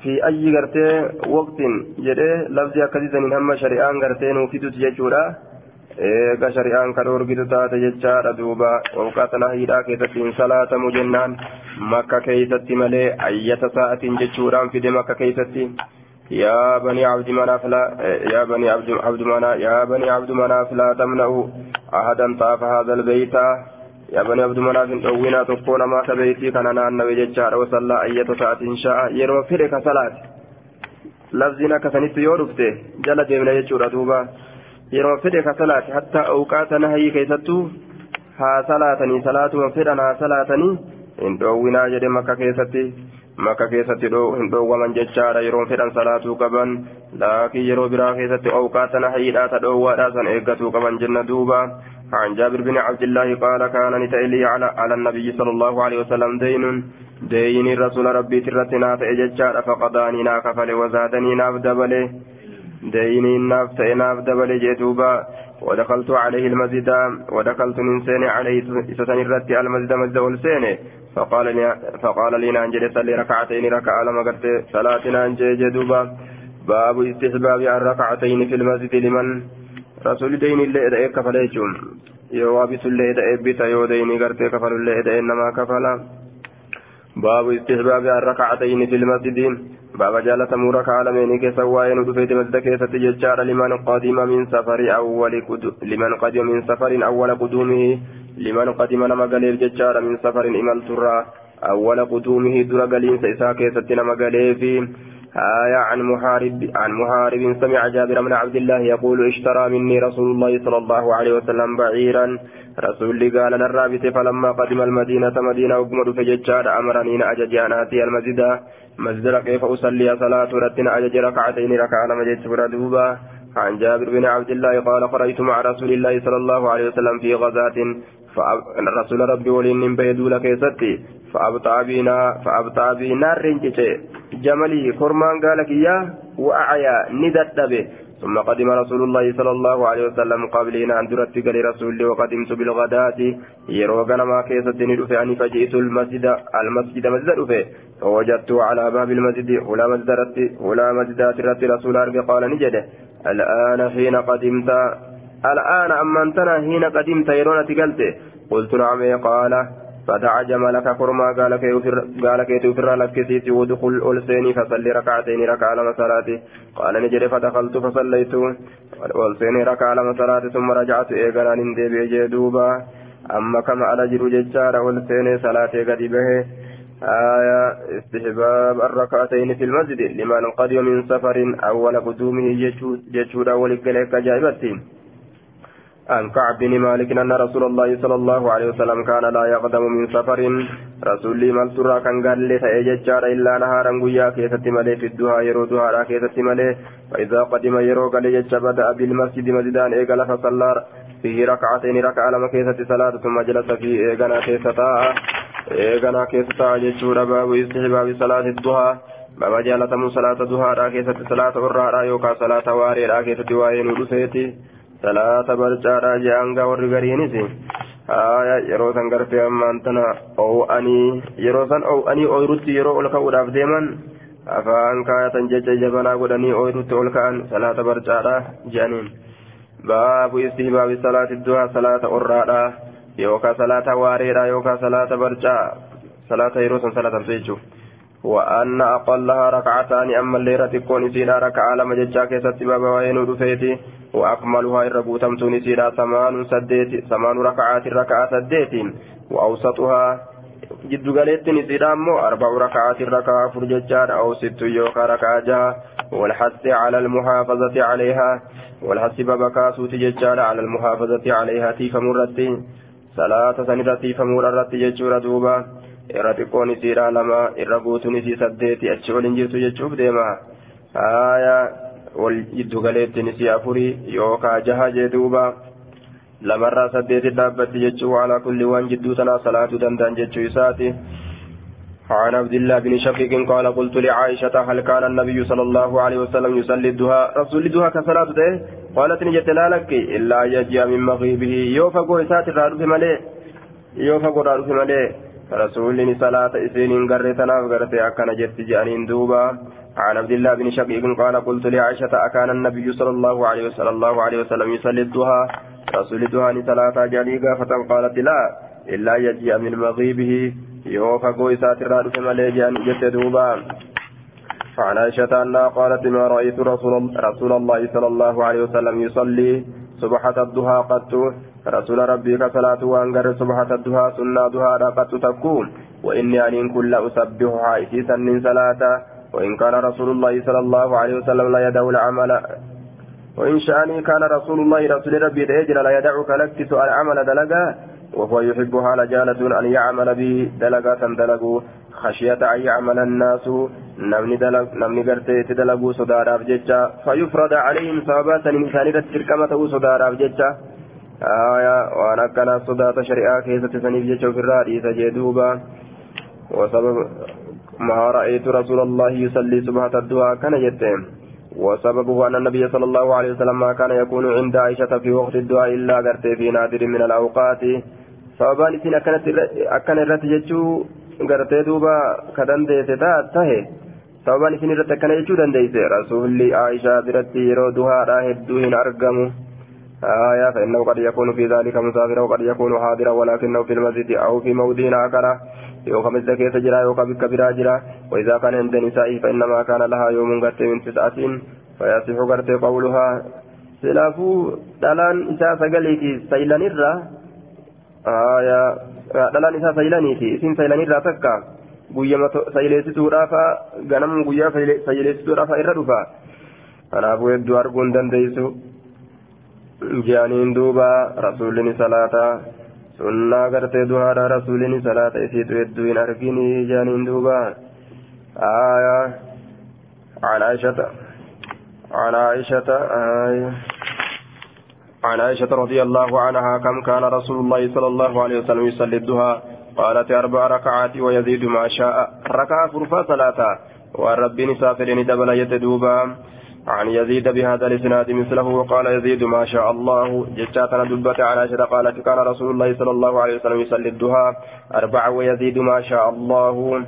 A: fi ayyi gartee waqtiin jedhee labsi akkasiisaniin hamma shari'aan gartee nuuf fiduti jechuudha eega shari'aan ka dhoorgitu taate jechaadha duuba. Waqaata nahiidhaa keessatti hin salaatamu jennaan. Makka keeysatti malee ayyata sa'atiin jechuudhaan fide makka keeysatti يا بني عبد مناف لا يا بني عبد عبد مناف يا بني عبد مناف لا تمنعوا أحدا طاف هذا البيت يا بني عبد مناف أوينا تكون ما تبيتي كان أنا النبي ججار وصلى أية ساعة إن شاء يرو فرق صلاة لفظنا كسنت يورفته جل ديمنا يجور دوبا يرو فرق صلاة حتى أوقات نهي كيستو ها صلاتني صلاة وفرنا صلاتني إن أوينا جد مكة كيستي maka keessatti. Hin dhoowwaman jechaadha yeroo fedhan salaatuu qaban. Laakiin yeroo biraa keessatti awqaata nahiidhaa ta dhoowwaadhaa san eeggatuu qaban jenna duuba. عن جابر بن عبد الله قال كان نتألي على على النبي صلى الله عليه وسلم دين دين الرسول ربي ترتنا فأججار فقضاني ناكفل وزادني نافدبله ديني نافت نافدبله جدوبا ودخلت عليه المسجد ودخلت من سين عليه ستن الرد المسجد مسجد والسين فقال لي فقال لي نانجل صلي ركعتين ركعة لما قلت صلاة نانجل جدوبا باب استحباب الركعتين في المسجد لمن؟ رسول دين اللي إذا كفل يجون يوابس اللي إذا إبت يو دين قرت كفل اللي إذا إنما كفل. باب استحباب الركعتين في المسجد. باب جالة مورك عالمين كسواين دفيت مسجد كيسة ججار لمن قدم من سفر أول لمن قدم من سفر أول قدومه. لمن قدم نما قليل ججار من سفر إمال ترى. أول قدومه در قليل سيسا كيسة نما قليل آية عن محارب عن محارب سمع جابر بن عبد الله يقول اشترى مني رسول الله صلى الله عليه وسلم بعيرا. رسول قال للرابط فلما قدم المدينة مدينة أقمر فججار أمرني أجج أن آتي المسجد. مسجد كيف أصلي؟ صلاة رتنا أجج ركعتين ركعة مجد دوبا عن جابر بن عبد الله قال خرجت مع رسول الله صلى الله عليه وسلم في غزاة رسول ربي ولين بيدول كيستي فأبطأ بنا فأبطأ بنا رنجتي. جملي كرمان قال يا وأعيا ندت به ثم قدم رسول الله صلى الله عليه وسلم قبلنا أن درت قال رسول وقدمت بالغداة. يروغنا ما كيست ندفع يعني فجئت المسجد المسجد مسجد فيه فوجدت على باب المسجد ولا مسجد ولا مسجدات رت رسول قال نجده. الآن حين قدمت الآن أما أنتنا حين قدمت يرون تقلت. قلت نعم قال. فدع جملك كرما قال كي تفر لك كسيتي ودخل ألسيني فصلي ركعتين ركع على صلاتي قال نجري فدخلت فصليت. ألسيني ركع على صلاتي ثم رجعت إيقنا نندي بيجي دوبا أما كما على جرو ججار ألسيني صلاتي قد آية استحباب الركعتين في المسجد لمن قدم من سفر أول قدومه ججود أول قليك جايبتين عن كعب بن مالك أن رسول الله صلى الله عليه وسلم كان لا يقدم من سفر. رسول الله ملترى كان قال لي فأججار إلا نهارا قيا كيست ملي في الدها يرو دها كيست ملي فإذا قدم يرو قال يجج بدأ بالمسجد مسجدان إيقال فصلى. فيه ركعتين ركعة لما كيست صلاة ثم جلس في إيقنا كيستا إيقنا كيستا ججور باب استحباب صلاة الضحى بابا جالتم صلاة الضحى كيست صلاة أرى يوكا صلاة واري كيست وين ودسيتي salaata barcaadha je'anga warri gariinis yeroo san gartee ammaan tana oo'anii yeroo san oo'anii ooyirutti yeroo ol ka'uudhaaf deeman afaan kaayatan jecha jabanaa godhanii ooyirutti ol ka'an salaata barcaadha je'aniin baabu istihbaabi salaati du'a salaata orraadha salaata waareedha yookaan salaata barcaa salaata yeroo san salaatamtu jechuudha. وأن أقلها ركعتان أما الليلة تكون سيدا ركعة لما جتشا كيست بابا وين رفيتي وأكملها إرقوتم تونسيدا ثمان سديت ثمان ركعات ركعة سديت وأوسطها جد قالت نسيدا أمو أربع ركعات ركعة فرججان أو ست يوكا ركعة جها والحث على المحافظة عليها والحث بابا كاسوت ججان على المحافظة عليها تيف مرتي صلاة سنة تيف مرتي ججورة دوبا irra xiqqoon isiidha lama irra guutuun isii saddeeti achi ol hin jirtu jechuuf deema haaya wal jiddu galeettiin isii afurii yookaa jaha jee duuba lamarraa saddeeti dhaabbatti jechuu alaa kulli waan jidduu tanaa salaatuu danda'an jechuu isaati عن عبد الله بن شقيق قال قلت لعائشة هل كان النبي صلى الله عليه وسلم يصلي الدهى رسول الدهى كصلاة قالت نجت لا لك إلا يجي من مغيبه يوفق إسات الرادف ملي يوفق الرادف ملي رسولني صلاة إسين قريتنا وقرتي أكن جت جانين دوبا عن عبد الله بن شقيق قال قلت لعائشة أكان النبي صلى الله عليه وسلم الله عليه وسلم يصلي الضحى رسول الضحى صلاة جانيقا فتنقالت لا إلا يجيء من مغيبه يوفى قويسات الرادف مليجان جت دوبا فعن عائشة أنها قالت ما رأيت رسول, رسول الله صلى الله عليه وسلم يصلي صبحة الضحى قد رسول ربي كصلاة وأنقر صبحة الدها سنة دها راقت تكون. وإني أن كل أسبحها إسيسا من صلاة وإن كان رسول الله صلى الله عليه وسلم لا يدعو العمل وإن شأني كان رسول الله رسول ربي تهجر لا يدعك لك سؤال عمل دلقا. وهو يحبها لجالة أن يعمل به دلقا دلقوا خشية أن يعمل الناس نمني دلق نمني قرتي تدلقوا صدار أبججا فيفرد عليهم صابات الإنسان تركمته صدار أبججا آية وأنا كان صداة شريعة كيسة سنيف جيشو في الرادي سجدوبا وسبب ما رأيت رسول الله يصلي سبحة الدعاء كان يتم وسببه أن النبي صلى الله عليه وسلم ما كان يكون عند عائشة في وقت الدعاء إلا قرتي في نادر من الأوقات sababaan isin akkana irratti jechuu gartee duuba ka dandeesse tahe. Sababaan isin irratti akkana jechuu dandeesse rasuulli aishaa biratti yeroo duhaadha hedduu hin argamu. آية فإنه قد يكون في ذلك مسافرا وقد يكون حاضرا ولكنه في المسجد أو في موضع آخر يوكا مثل كيس جرا يوكا بك برا جرا وإذا كان عند نسائه فإنما كان لها يوم قرت من تسعة فيصح قرت قولها سلافو دلان إساء سقليتي سيلان الرا آية دلان إساء سيلانيتي إسين سيلان تكا guyyama sayleessituudhaafa ganam guyyaa sayleessituudhaafa irra dhufa kanaafuu hedduu arguu hin dandeessu jaaniin duuba rasuulini salaata sunnaa gartee duhaadha rasuulini salaata isiitu hedduu hin argini jaaniin duuba آية عن عائشة عن عن عائشة رضي الله عنها كم كان رسول الله صلى الله عليه وسلم يصلي الضحى قالت أربع ركعات ويزيد ما شاء. ركعة فرفا صلاة. والرب نسافر دبل يتدوبا عن يزيد بهذا الإسناد مثله وقال يزيد ما شاء الله. جتاتنا دبت على عائشة قالت كان رسول الله صلى الله عليه وسلم يصلي الضحى أربع ويزيد ما شاء الله.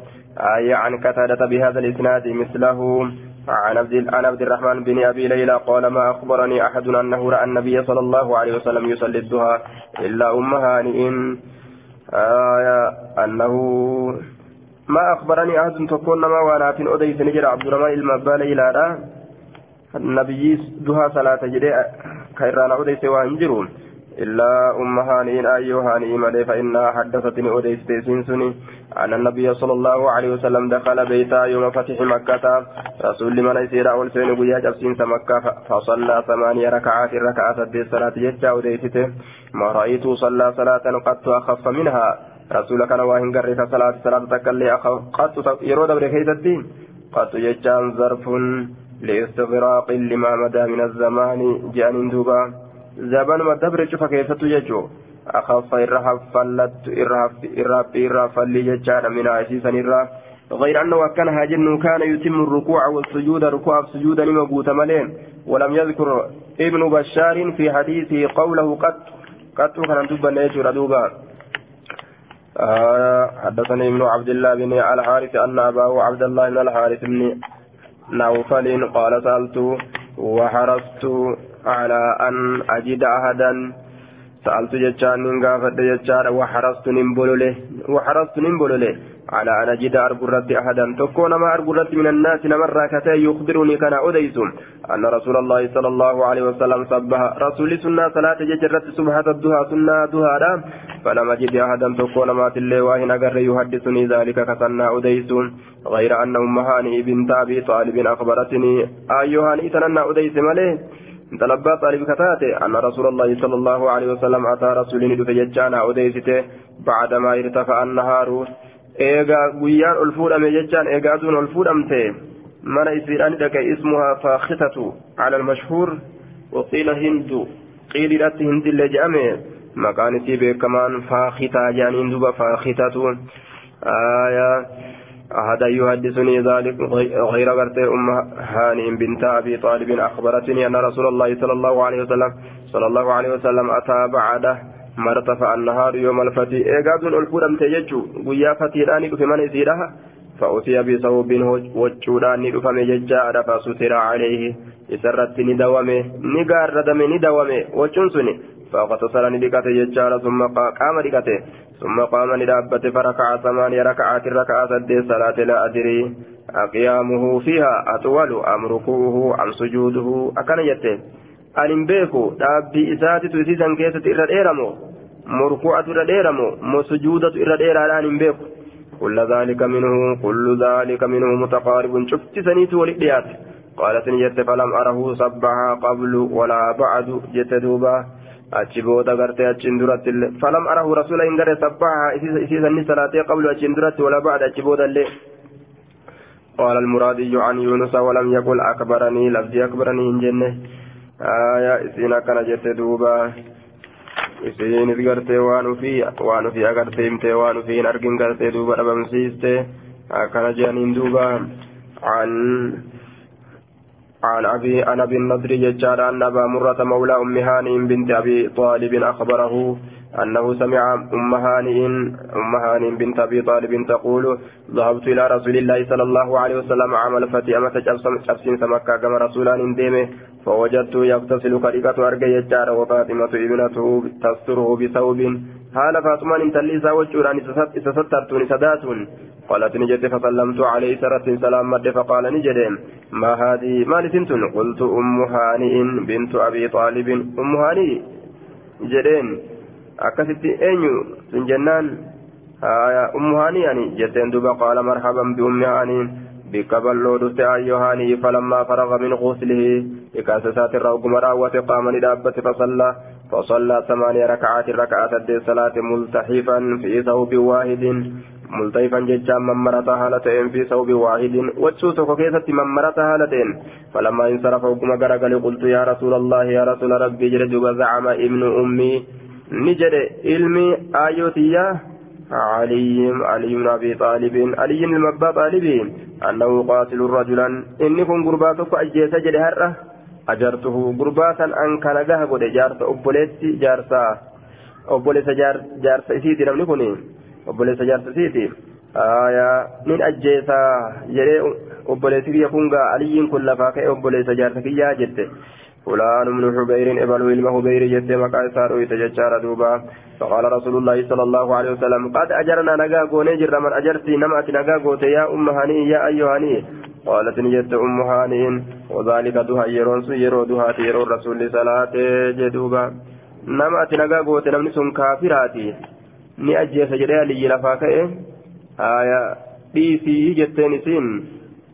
A: آية عن كتادة بهذا الإسناد مثله. عن عبد الرحمن بن أبي ليلى قال ما أخبرني أحد انه راى النبي صلى الله عليه وسلم يصلي الضحى إلا ام هانئ آية أنه ما أخبرني أحد تكون ما وأنا في أديس نجر عبد الرحمن المبال إلى النبي دها صلاة جدي كيران أديس وأنجرون. إلا أم هانئين أيو هانئ ملي فإنها حدثتني أديس تيسين أن النبي صلى الله عليه وسلم دخل بيتا يوم فتح مكة. رسول من يسير أول سين قيا جبسين مكة فصلى ثمانية ركعات ركعات الدي صلاة جتا أديسته ما رأيت صلى صلاة قد أخف منها. رسول كان واهن قريت صلاة صلاة تكلي قد يرود بركيزتي قد جتان ظرف لإستغراق لما مدى من الزمان. جان دوبا. ما دبر شوف كيف تججو أخف إرهف فلت إرهف إرهف إرهف اللي ججان من عسيسا إرهف غير أنه كان هاجن كان يتم الركوع والسجود ركوع السجود لما قوت ملين ولم يذكر ابن بشار في حديثه قوله قد قد كان دوبا نيجر دوبا آه حدثني ابن عبد الله بن الحارث أن أباه عبد الله بن الحارث بن نوفل قال سألت وحرصت على أن أجد أحدا. سألت جتان نغافت جتان وحرصت نمبلله وحرصت نمبلله على أن أجد أرجرت أحدا. تكون ما أرجرت من الناس نمر كتي يخبرني كان أديس أن رسول الله صلى الله عليه وسلم صبها رسول سنة صلاة ججرت سبحة الدها سنة دها فلم أجد أحدا. تكون ما تلي واهن أجر يحدثني ذلك كسنا أديس غير أن أمهاني بنت أبي طالب أخبرتني أيها إتننا أديس مليه تلبى طالب كتاته أن رسول الله صلى الله عليه وسلم أتى رسولين دفججانا أديسته بعدما ارتفع النهار eegaa guyyaan ol fuudhame jechaan eegaa aduun ol fuudhamte mana isiidhaan dhaqe ismuhaa faakhitatu cala almashhuur waqiila hindu qiiliidhatti hindillee jedhame maqaan isii beekamaan faakhitaa jedhaniin duba faakhitatu آية أحد يحدثني ذلك غير غرتي أم هانئ بنت أبي طالب أخبرتني أن رسول الله صلى الله عليه وسلم صلى الله عليه وسلم أتى بعده ما ارتفع النهار يوم الفتح إيقاد الفودم تيجو ويا فتيراني في من يزيدها. فأتي بصوب وجودان رفم ججاء فستر عليه. إسرت ندومه نقار ردم ندومه وجنسني. فاغتسل ندقته ججار ثم قام دقته ثم قام ندابت فركع ثمانية ركعات ركعة سدي صلاة لا أدري. أقيامه فيها أطول أم ركوعه أم سجوده؟ أكن يته أن بيكو. دابي إساتي تسيسا كيسة إرى الإيرمو مركوعة إرى الإيرمو مسجودة إرى الإيرة أن بيكو. كل ذلك منه كل ذلك منه متقارب. شفت سنيت ولديات قالت نجت فلم أره صبها قبل ولا بعد. جت دوبا. Achi booda gartee achiin duratti illee. Falam arahu rasuula hin gare sabbaha isiisanni salaatee qablu achiin duratti wala ba'ad achi booda illee. قال المرادي عن يونس ولم يقل أكبرني لفظي أكبرني إن جنة آية إسينا كان جت دوبا إسين إذكرتي وانو في وانو في أغرتي إمتي وانو في نرقين غرتي دوبا أبمسيستي كان جانين دوبا عن عن أبي عن أبي النضر ججار أن أبا مرة مولى أم هانئ بنت أبي طالب أخبره أنه سمع أم هانئ أم هانئ بنت أبي طالب تقول ذهبت إلى رسول الله صلى الله عليه وسلم عمل فتي أمة جبسين سمكة. كما رسولان ديمه فوجدت يغتسل كريكة أرجى يجار وفاطمة ابنته تستره بثوب. حال فاطمة انتلي ساوجوران إسسترتون سداتون قالت نجد فسلمت عليه سرت سلام مد فقال نجد ما هذه ما لسنتن قلت أم هانئ بنت أبي طالب. أم جدين أكست أنيو سنجنان آية أم هانئ يعني جدين دوبا قال مرحبا بأم هانئ بك بلو دست أيو هانئ فلما فرغ من غسله إكاسسات الروق مراوة قام لدابة فصلى فصلى ثمانية ركعات ركعات الصلاة ملتحفا في ثوب واحد ملتيفا ججا من مرت هالتين في ثوب واحد وتسوتك كيست من مرت هالتين فلما انصرف وكما قرقل قلت يا رسول الله يا رسول ربي جلد وزعم ابن أمي نجد علمي آيوتي علي علي بن أبي طالب علي المبا طالب أنه قاتل رجلا إني كن قرباتك أجيس جد هرة أجرته قرباتا أن كان قهب جارس أبوليتي جارسا أبوليس جارس إسيدي نمني كنين obboleessa jaarsasiiti aayaa nin ajjeesaa jedhee obboleessi kiyya kun gaa aliyyiin kun lafaa ka'e obboleessa jaarsa kiyyaa jette. فلان من حبير إبل إلما حبير جت مقا سارو يتججار دوبا. فقال رسول الله صلى الله عليه وسلم قد أجرنا نجا قوني جر من أجرتي نمأت نجا قوت يا أم هاني يا أيها هاني. قالت نجت أم هاني وذلك دها يرون يرو دها يرو رسول صلاة جدوبا. نمأت نجا قوت نمني سن كافراتي. ni ajjeesa jedhee aliyyi lafaa ka'e haya dhiisii jetteen isin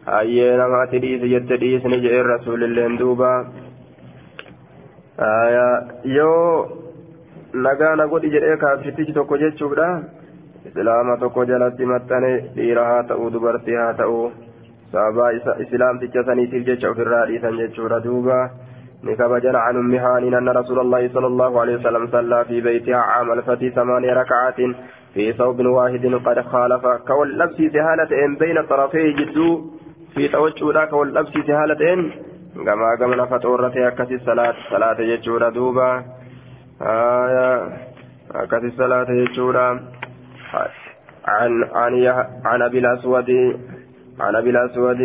A: hayyee namaati dhiisi jette dhiisni jedheen rasuulilleen duuba haya yoo nagaa na godhi jedhee kaafirtichi tokko jechuudha islaama tokko jalatti maxxane dhiira haa ta'u dubartii haa ta'u sababaa islaamticha saniitiif jecha ofirraa dhiisan jechuudha duuba نكبجن عن أم هانين أن رسول الله صلى الله عليه وسلم صلى في بيتها عام الفتي ثمانية ركعات في ثوب واحد قد خالف كواللبس سهالة بين طرفي جدو في توجه كواللبس سهالة قمنا فتورة أكسي الصلاة صلاة جدو دوبا آية أكسي الصلاة جدو عن عن عن أبي الأسود عن أبي الأسود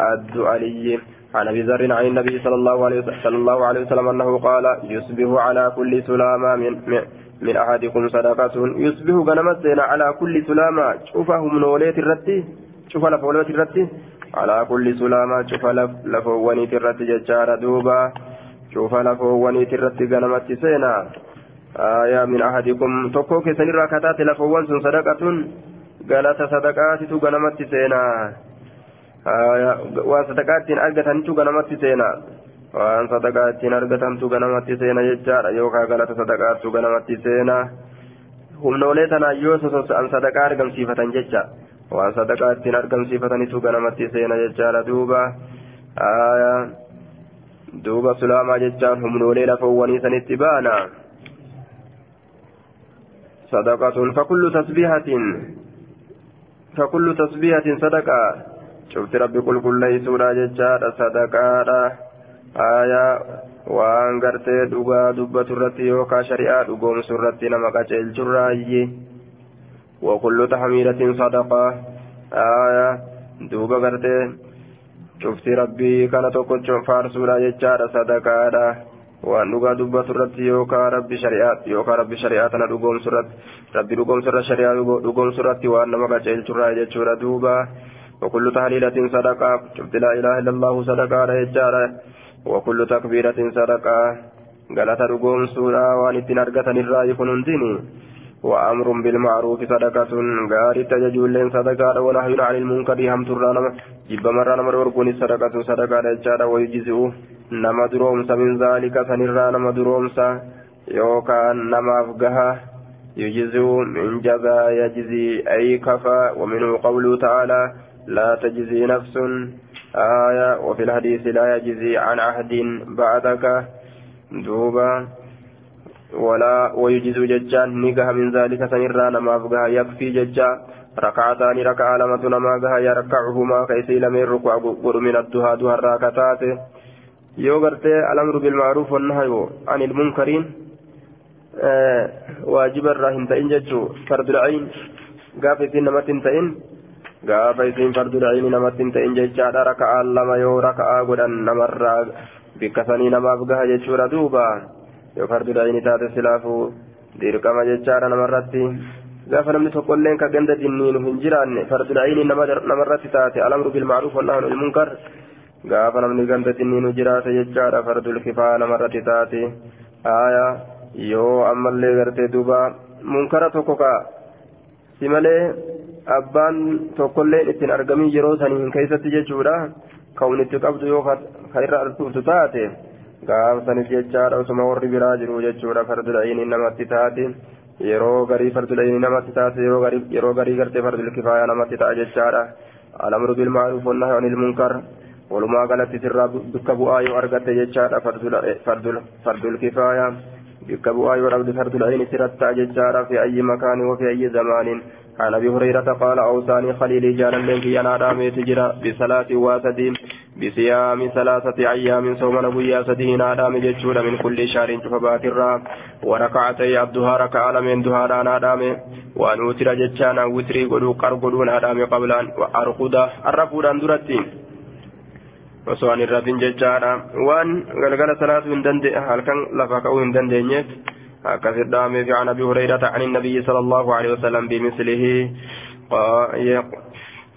A: الدؤلي عن ابي ذر عن النبي صلى الله عليه صلى الله عليه وسلم انه قال يصبح على كل سلامة من, من احدكم صدقة يصبح غنمتنا على كل سلامة شوفهم نوليت الرتي شوف لفوليت الرتي على كل سلامة شوف لفوانيت الرتي ججار دوبا شوف لفوانيت الرتي غنمت سينا آية من أحدكم تكوك سنرى كتات لفوان صدقة قالت صدقات غنمت سينا waan sadaqaa ittiin argatantu ganamatti seena waan sadaqaa ittiin argatantu ganamatti seena jechaadha yookaan galata sadaqaattu ganamatti seena humnoolee tanaan yoo sososa'an sadaqaa argamsiifatan jecha waan sadaqaa ittiin argamsiifatanitu ganamatti seena jechaadha duuba duuba sulaamaa jechaan humnoolee lafawwanii sanitti baana صدقة فكل تسبيحة فكل تسبيحة صدقة شفت ربي قل كل ليسونا ججارة صدقاء آية waan gartee dhugaa dubbatu irratti yookaan shari'aa dhugoomsu irratti nama qaceelchu raayyi wakullu tahmiidatin sadaqaa aayaa duuba gartee cufti rabbii kana tokkocho faarsuudha jechaadha sadaqaadha waan dhugaa dubbatu irratti yookaan rabbi shari'aa yookaan rabbi shari'aa tana dhugoomsu irratti rabbi dhugoomsu irra shari'aa dhugoomsu irratti waan nama qaceelchu raayyi jechuudha duuba. وكل تهليلة صدقة شفت لا إله إلا الله صدقة رجالة وكل تكبيرة صدقة قالت رقوم سورة وان اتنرقة الرأي كننديني وأمر بالمعروف صدقة. قال تججول لين صدقة. ونهي عن المنكر هم ترانا جب مرة نمر ورقوني صدقة. صدقة رجالة ويجزئ نما درومس من ذلك سنرى نما درومس يوكان نما أفقها. يجزئ من جزا يجزي أي كفى. ومنه قوله تعالى لا تجزي نفس آية. وفي الحديث لا يجزي عن عهد بعدك. دوبا. ولا ويجز ججان نقها من ذلك سنرى نما أفقها يكفي ججا. ركعتان ركع لمة نما قها يركعهما كيسي لم يركع قر من الدها دها الراكتات يوغرت الأمر بالمعروف والنهي عن المنكرين آه واجب الراهن تئن ججو. فرد العين قافت نمت تئن. gaafa isiin fardu da'iini namatti hin ta'in jechaadha raka'aan lama yoo raka'aa godhan namarraa bikkasanii namaaf gaha jechuudha duuba yoo fardu da'iini taate silaafuu dirqama jechaadha namarratti. Gaafa namni tokkolleen ka ganda dinniinu hin jiraanne fardu da'iini namarratti taate alamru bilmaaruuf wannahanu ilmunkar gaafa namni ganda dinniinu jiraate jechaadha fardul kifaa namarratti taate. Haaya yoo ammallee gartee duuba munkara tokko ka si malee abbaan tokkollee ittiin argamin yeroo saniin keessatti jechuudha. Ka'uun itti qabdu yoo ka irra artuuftu taate gaafa sanis jechaadha osuma warri biraa jiru jechuudha fardudha'iin namatti taate yeroo garii fardudha'iin namatti taate yeroo garii gartee fardul kifaayaa namatti ta'a jechaadha alamru bilmaaruuf wannahi anil munkar walumaa galatti sirraa bikka bu'aa yoo argatte jechaadha fardul kifaayaa bikka bu'aa yoo dhabde fardudha'iin sirratti ta'a jechaadha fi ayyi makaanii wafi ayyi zamaaniin عن أبي هريرة قال أوصاني خليلي جانا لك أنا دامي تجرى بصلاة واسدين بصيام ثلاثة أيام صوم نبويا سدين ادام ججود من كل شهر شفبات الرا وركعتي عبدها ركع من دها أنا ادام وأن وتر ججانا وتري قدو قر قدون ادام قبل ان وارقد الرفود اندرتين an irratin jechaadha waan galgala salaatu hin dande halkan lafa ka'uu dandeenyeef akkasit dhaameef عن أبي هريرة عن النبي صلى الله عليه وسلم بمثله.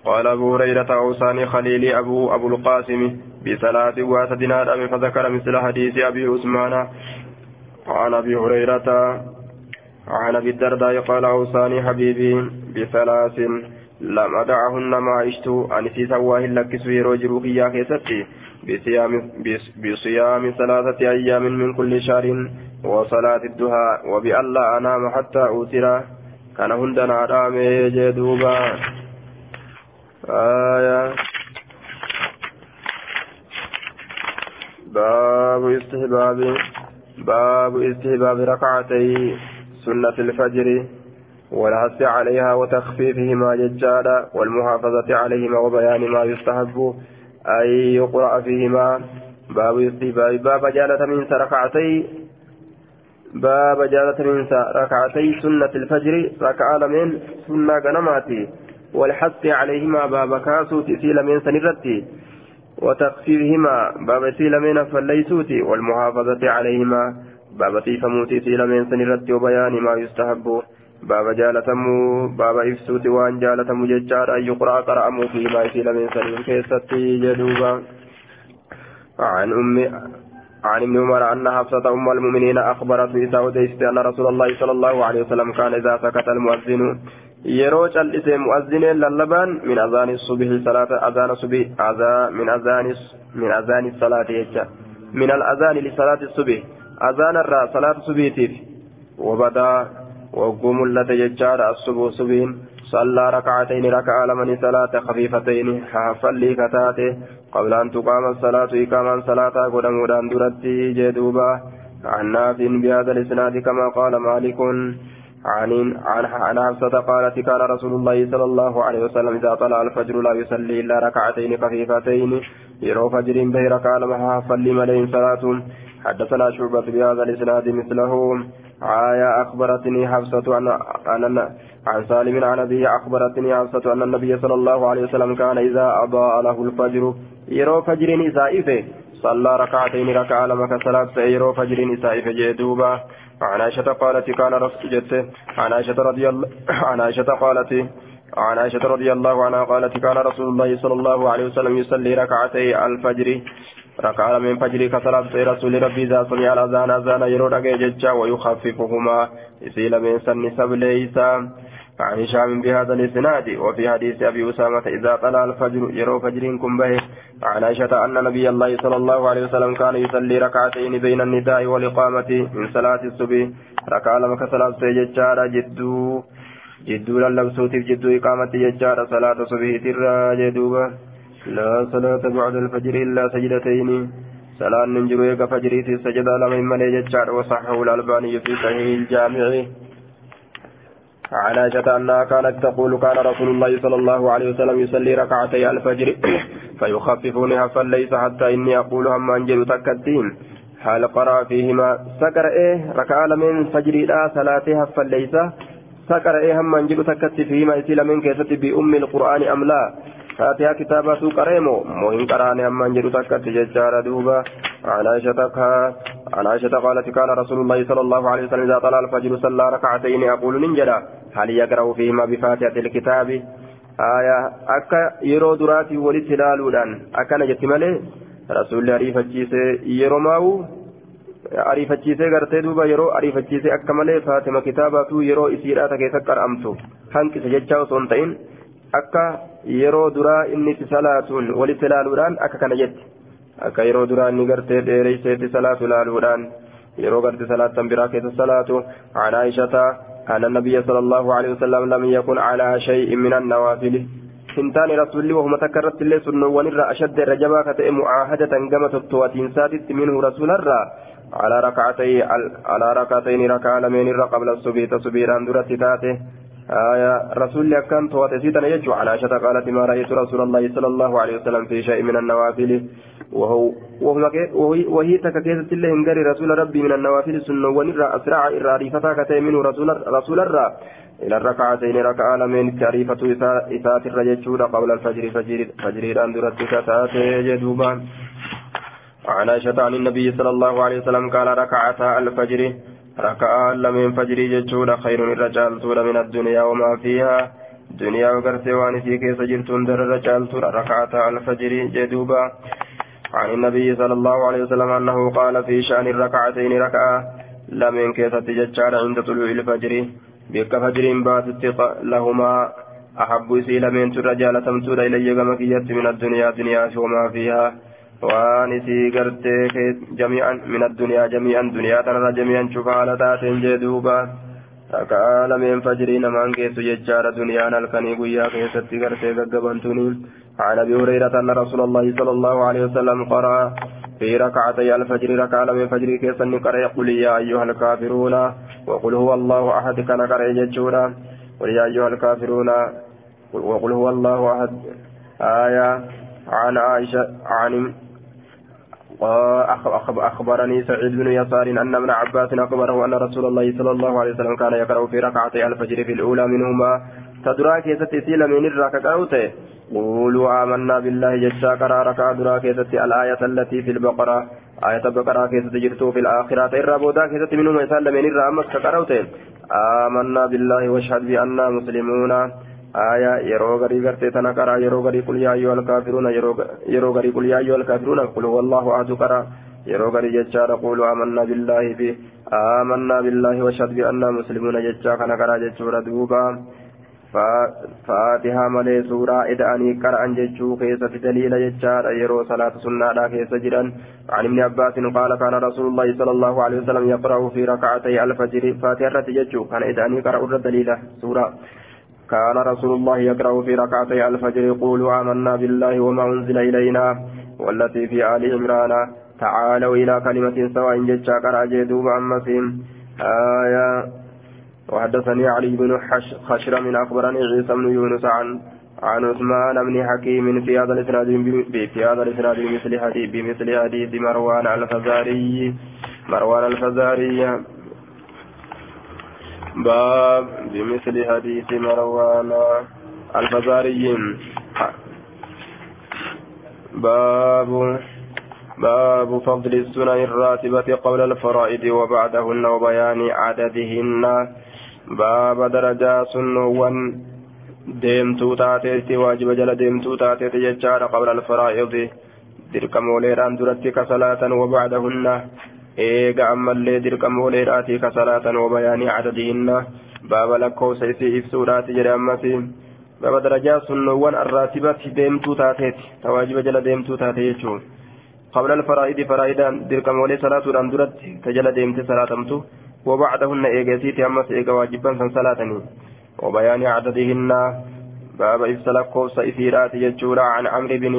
A: قال أبو هريرة أوصاني خليلي أبو أبو القاسم بثلاث واسدنا فذكر مثل حديث أبي عثمان عن أبي هريرة عن أبي الدرداء. قال أوصاني حبيبي بثلاث لم أدعهن ما عشت. أنسي سواه لك سويرو جروكي يا كيستي. بصيام, بصيام ثلاثة أيام من كل شهر وصلاة الدهاء وبألا أنام حتى أوتر. كان هندنا رامي جدوبا. آية. باب استحباب باب استحباب ركعتي سنة الفجر والحث عليها وتخفيفهما ججالا والمحافظة عليهما وبيان ما يستحب. أن يقرأ فيهما باب استحباب باب جالة من ركعتي باب جالة من ركعتي سنة الفجر. ركعة من سنة غنماتي. والحث عليهما باب كاسو تسيل من سنرتي. وتخفيفهما باب سيل من فليسوتي. والمحافظة عليهما باب تيفموتي سيل من سنرتي. وبيان ما يستحب. باب جالتمو باب إفسوت وان جالتمو ججار أن يقرأ قرأمو فيما يسيل من سنين كيستي جدوبا عن أم عن ابن عمر أن حفصة أم المؤمنين أخبرت سعوديست أن رسول الله صلى الله عليه وسلم كان إذا سكت المؤذن يروج الاسم مؤذن للبان من أذان الصبح صلاة أذان الصبح أذان من أذان من أذان الصلاة يجا من الأذان لصلاة الصبح أذان الرا صلاة الصبح وبدا وقوم اللت يجار الصبح صبين صلى ركعتين ركع لمن صلاة خفيفتين حفلي كتاته قبل أن تقام الصلاة إقاما صلاة قدم ودان درتي جدوبا. عن نافع بهذا الإسناد كما قال مالك. عن عن عن حفصة قالت كان رسول الله صلى الله عليه وسلم إذا طلع الفجر لا يصلي إلا ركعتين خفيفتين يرو فجر به ركع لمها صلاة. حدثنا شعبة بهذا الإسناد مثله. آية أخبرتني حفصة أن أن عن سالم عن أبي أخبرتني حفصة أن النبي صلى الله عليه وسلم كان إذا أضاء له الفجر يرو فجر نسائفه صلى ركعتين ركع لما كسلات يرو فجر نسائفه جدوبا عن عائشة قالت كان رسول جدته. عن عائشة رضي الله عن عائشة قالت عن عائشة رضي الله عنها قالت كان رسول الله صلى الله عليه وسلم يصلي ركعتي الفجر. ركع من فجر كسلات رسول ربي إذا سمع الأذان أذان يرو ججا ويخففهما يسيل من سن سبليسا عن هشام بهذا الاسناد وفي حديث ابي اسامه اذا طلع الفجر يرو فجر كن به عن عائشه ان نبي الله صلى الله عليه وسلم كان يصلي ركعتين بين النداء والاقامه من صلاه الصبح ركع لما كسلات ججارا جدو جدو للبسوت جدو اقامه ججارا صلاه الصبح ترى جدوبا لا صلاة بعد الفجر إلا سجدتين. صلاة ننجر يك فجري سجدا لما من ججار وصحه الألباني في صحيح الجامع. عن عائشة أنها كانت تقول كان رسول الله صلى الله عليه وسلم يصلي ركعتي الفجر فيخففونها فليس حتى إني أقول هم أنجل تكتين هل قرأ فيهما سكر إيه؟ ركع من فجر لا صلاتها فليس سكر إيه هم أنجل تكت فيهما إسيل من كيست بأم القرآن أم لا؟ فاتها كتابة قريمو مهم قرآن هم أنجل تكت ججار دوبا عن عائشة عن عائشة قالت كان رسول الله صلى الله عليه وسلم إذا طلع الفجر صلى ركعتين أقول ننجلا هل يقرأ فيهما بفاتحة الكتاب آية أكا يرو دراتي ولت لالودان أكا نجت مالي رسول أريفتشيسي يرو ماو ariifachiisee gartee duuba yeroo ariifachiisee akka malee faatima kitaabatu yeroo isiidhaata keessa qar'amtu hanqisa jechaa osoo hin ta'in akka yeroo duraa inni itti salaatuun walitti ilaaluudhaan akka kana jetti akka yeroo duraa inni gartee dheereyseetti salaatu ilaaluudhaan yeroo gartee salaattan biraa keessa salaatu عن عائشة أن النبي صلى الله عليه وسلم لم يكن على شيء من النوافل rasuulli wahuma takka irratti illee sunnoowwan irraa ashadda irra jabaa ka ta'e mucaahadatan gama tottowaatiin saatitti minhu rasuularraa على ركعتي على ركعتين ركع لمن قبل الصبي تصبيرا درت تاته آية رسول كان تواتي يجو على عائشة قالت ما رأيت رسول الله صلى الله عليه وسلم في شيء من النوافل. وهو وهي تككيسة الله هنجري رسول ربي من النوافل السنة ونرى أسرع إرى رفتها من رسول رسول الرّ إلى الركعتين ركعة لمن تعريفة إسات الرجل قبل الفجر فجر فجر أندرت كتات جدوبا عن عائشة عن النبي صلى الله عليه وسلم قال ركعتا الفجر. ركعة لمن فجر جدودا خير الرجال طول من الدنيا وما فيها. دنيا وقرتي وانسي كيس جرتون در الرجال طول ركعتا الفجر جدوبا عن النبي صلى الله عليه وسلم أنه قال في شأن الركعتين ركعة لمن كيس تججال عند طلوع الفجر. بك فجر باتت لهما. أحب إسي لمن ترجال تمتود إلي كما من الدنيا. دنيا وما فيها. وان إسي قرتك جميعا من الدنيا جميعا دنيا ترى جميعا شفالة تاتين جدوبا ركعة لمن فجر نمان كيس يجار دنيا نلقني قويا كيست قرتك قبنتني عن أبي هريرة أن رسول الله صلى الله عليه وسلم قرأ في ركعتي الفجر ركعة لمن فجر كيس قرأ قل يا أيها الكافرون وقل هو الله أحد كان قرأ جتشورا قل يا أيها الكافرون وقل هو الله أحد آية عن عائشة عن أخبرني سعيد بن يسار أن ابن عباس أخبره أن رسول الله صلى الله عليه وسلم كان يقرأ في ركعتي الفجر في الأولى منهما. تدرا كيست سيل من قروته قولوا آمنا بالله جشا قرأ ركع درا كيست الآية التي في البقرة. آية البقرة كيست جرتو في الآخرة؟ إرى بودا كيست منهم يسال من الرامس كقروته آمنا بالله واشهد بأننا مسلمون. آية يرو غري غرتي تنا يرو غري قل يا أيها الكافرون يرو غري قل يا أيها الكافرون قل هو الله أحد yeroo gari jechaa dhaqulu amannaa billaahi fi amannaa billaahi washhad bi annaa muslimuuna jechaa kana karaa jechuudha duuba. فاتحة ملي سورة إدعاني قرأ جتشو كيسة دليل جتشار يرو صلاة سنة كيسة جدا عن ابن عباس قال كان رسول الله صلى الله عليه وسلم يقرأ في ركعتي الفجر فاتحة جتشو كان إدعاني قرأ الدليل سورة كان رسول الله يقرأ في ركعتي الفجر يقول آمنا بالله وما أنزل إلينا والتي في آل عمران. تعالوا إلى كلمة سواء جتشا قرأ جدوب أمسهم آية. وحدثني علي بن خشر من أخبرني عيسى بن يونس عن عن عثمان بن حكيم في هذا الإسناد في هذا الإسناد بمثل حديث بمثل حديث مروان الفزاري. مروان الفزاري. باب بمثل حديث مروان الفزاري باب باب فضل السنن الراتبة قبل الفرائض وبعدهن وبيان عددهن baaba darajaa sunnoowwan deemtuu taateetti waajiba jala deemtuu taateeti jechaadha qabla alfaraa'idi dirqamooleedhaan duratti kasalaatan wabacdahunna eega ammallee dirqamooleedhaatii kasalaatan wabayaanii cadadihinna baaba lakkoofsa isii ibsuudhaati jedhe ammasi baaba darajaa sunnoowwan arraatibatti deemtuu taateeti ta waajiba jala deemtuu taate jechuun qabla alfaraa'idi faraa'idaan dirqamoolee salaatuudhaan duratti ta jala deemte salaatamtu وبعدهن إيجاسيتي أمس إيجا واجبا سنسلاتني وبيان عددهن باب إفسلكو سإثيرات يجورا عن عمرو بن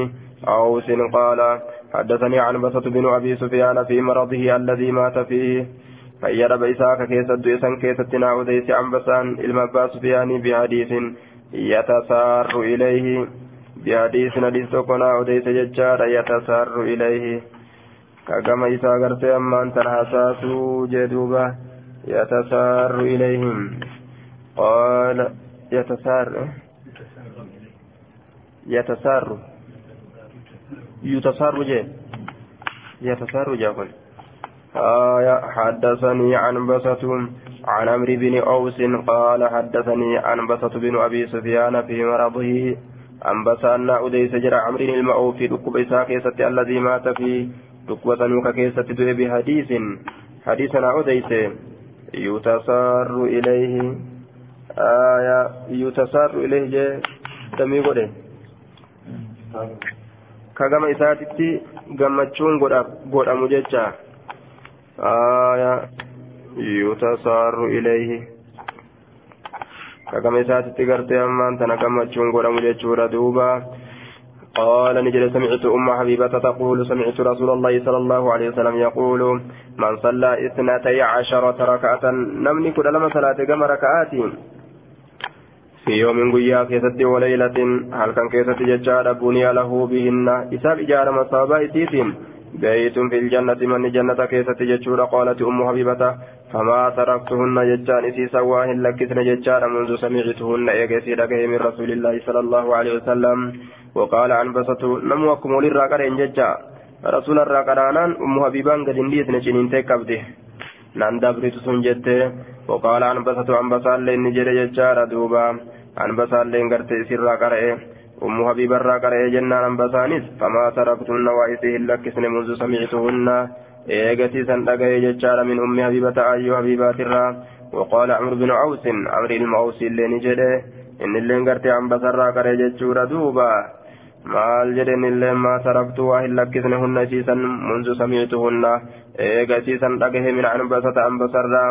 A: أوس قال حدثني عن بسط بن أبي سفيان في مرضه الذي مات فيه فيرى بإساك كيس الدويسا كيس التناع عن بسان المبا سفياني بحديث يتسار إليه بحديث نديس تقنا ذيس ججار يتسار إليه. كما إسا غرتي أمان تنحساسو جدوبه يتسار إليهم قال يتسار يتسار. يتسار جي يتسار جاكل آية حدثني عن بسة عن عمرو بن أوس قال حدثني عن بسة بن أبي سفيان في مرضه. عن بسان أديس جرى عمرو المعوف دكب إساء الذي مات في دكوة نوك كيسة بحديث حديثنا أديس. يتسار إليه. آية يتسار إليه دمي قده كما إساتي gammachuun godhamu jecha aya yutasaaru ilayhi kagama isaatitti gartee ammaan tana gammachuun godhamu jechuudha duuba قال نجد سمعت أم حبيبة تقول سمعت رسول الله صلى الله عليه وسلم يقول من صلى اثنتي عشرة ركعة نمني كل لما صلاة كما ركعات في يوم قيا كيست وليلة هل كان كيست ججار بني له بهن إساب إجارة مصابة إسيتين بيت في الجنة من جنة كيست ججور قالت أم حبيبة فما تركتهن ججان إسي سواهن لكسن ججار منذ سمعتهن إيجسي لكه من رسول الله صلى الله عليه وسلم وقال عن بسطه نموكم للراقرين ججا رسول الراقرانان أم حبيبان قد انديت نجنين تكبده نان دبرت سنجت وقال عن بسطه عن بسال لين نجر ججار دوبا عن بسال لين قرت إسر راقرين أم حبيب الراقرين جنان عن بسانيس فما تركتهن وإسيه لكسن منذ سمعتهن eegati san dhagaye jechaadha min ummi habibata ayyuu habibaatirraa وقال عمرو بن عوس عمرو المعوس اللي نجده إن اللي انقرتي عن بصرا قري جتشورا دوبا maal jedhen illee maa taraktu waa hin lakkisne hunna isiisan munzu samiictuhunna eega isiisan dhagahe min anbasata anbasarraa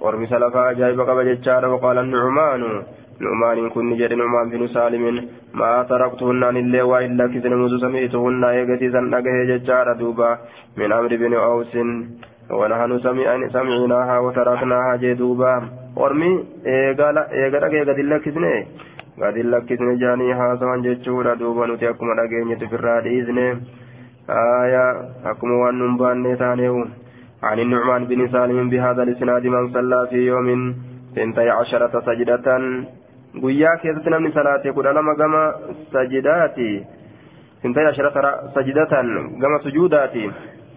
A: ormisa lafaa ajaa'iba qaba jechaadha waqaala nucumaanu nu'maaniin kun ni jedhe nu'maan binu saalimin maa taraktuhunnaan illee waa hin lakkisne munzu samiictuhunna eega isiisan dhagahe jechaadha duuba min amri bini awsin ونحن سمعناها وتركناها جدوبا ورمي إيغا إيغا إيغا دلكسني قد لكسن جاني هاسوان جتشورا دوبا نتي أكما دقيني تفرا ديزني آية أكما وان نمبان تانيو عن النعمان بن سالم بهذا الإسناد من صلى في يوم ثنتي عشرة سجدة guyyaa keessatti namni salaate kudha lama gama sajidaati. ثنتي عشرة سجدة gama sujuudaati.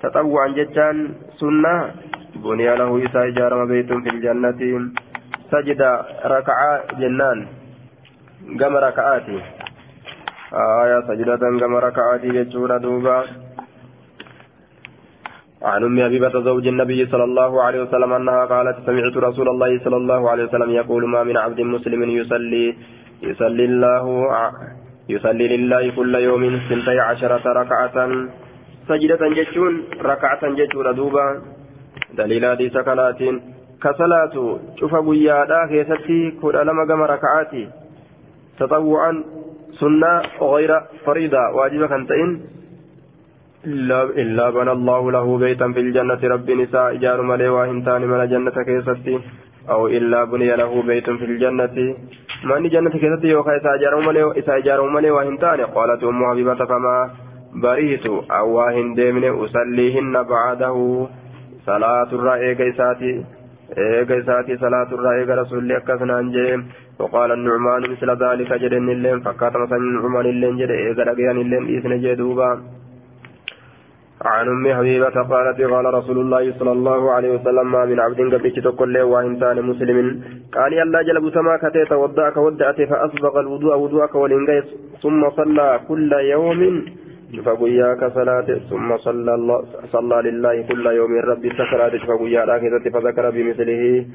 A: تطوعا جتان سنة بني له إسا إجارة بيت في الجنة سجد ركعة جنان قم ركعات آية سجدة قم ركعات جتشورا دوبا عن أم حبيبة زوج النبي صلى الله عليه وسلم أنها قالت سمعت رسول الله صلى الله عليه وسلم يقول ما من عبد مسلم يصلي يصلي الله يصلي لله كل يوم سنتي عشرة ركعة. سجدة جتشون ركعة جتشون دوبا. دليل حديث كناتين كصلاة شوف بيادا كيستي كل لما قام ركعاتي. تطوعا سنة غير فريضة واجبة كنتين إلا, بنى الله له بيتا في الجنة. رب نساء إجار ملي واهنتان من الجنة كيستي. أو إلا بني له بيت في الجنة. من جنة كيستي يوكا إسا إجار ملي واهنتان. قالت أم حبيبة فما بريت. أو هندمن أصليهن بعده. صلاة الرأي إساتي إيجا إساتي صلاة الرأي رسول الله كسنان جيم وقال النعمان مثل ذلك جدن اللين. فكات مثلا النعمان اللين جد. إيجا لقيان اللين. إيسن جدوبا عن أم حبيبة قالت قال رسول الله صلى الله عليه وسلم ما من عبد قبل تقول وإنسان مسلم. قال يلا جلب سما كتيت ودعك ودعت فأسبغ الوضوء وضوءك والإنجاز ثم صلى كل يوم. فقياك صلاة. ثم صلى الله صلى لله كل يوم. ربي سكرات فقيا راكزة فذكر بمثله.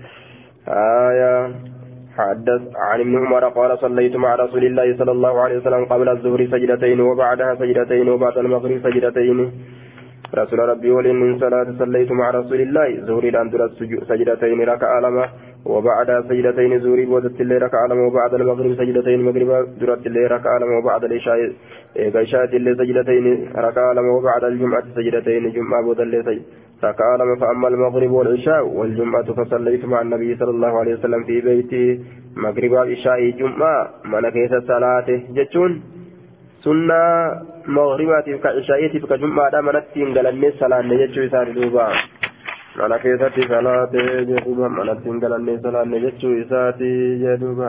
A: آية حدث عن ابن عمر قال صليت مع رسول الله صلى الله عليه وسلم قبل الظهر سجدتين وبعدها سجدتين وبعد المغرب سجدتين. رسول ربي ولي من صلاة صليت مع رسول الله. زهري لأن سجدتين ركع لما وبعد سجدتين زوري بودت اللي ركع لما وبعد المغرب سجدتين مغرب درت اللي ركع لما وبعد العشاء عشاء اللي سجدتين ركع لما وبعد الجمعة سجدتين جمعة بود اللي ركع لما فأما المغرب والعشاء والجمعة فصليت مع النبي صلى الله عليه وسلم في بيتي. مغرب العشاء جمعة من كيس صلاة جتون سنة مغرباتي كعشاءتي كجمعة منتين قال صلاة جتشو يسار دوبا mana keessatti salaatee jedhuuba manatti hin galanne salaanne jechuu isaati jedhuuba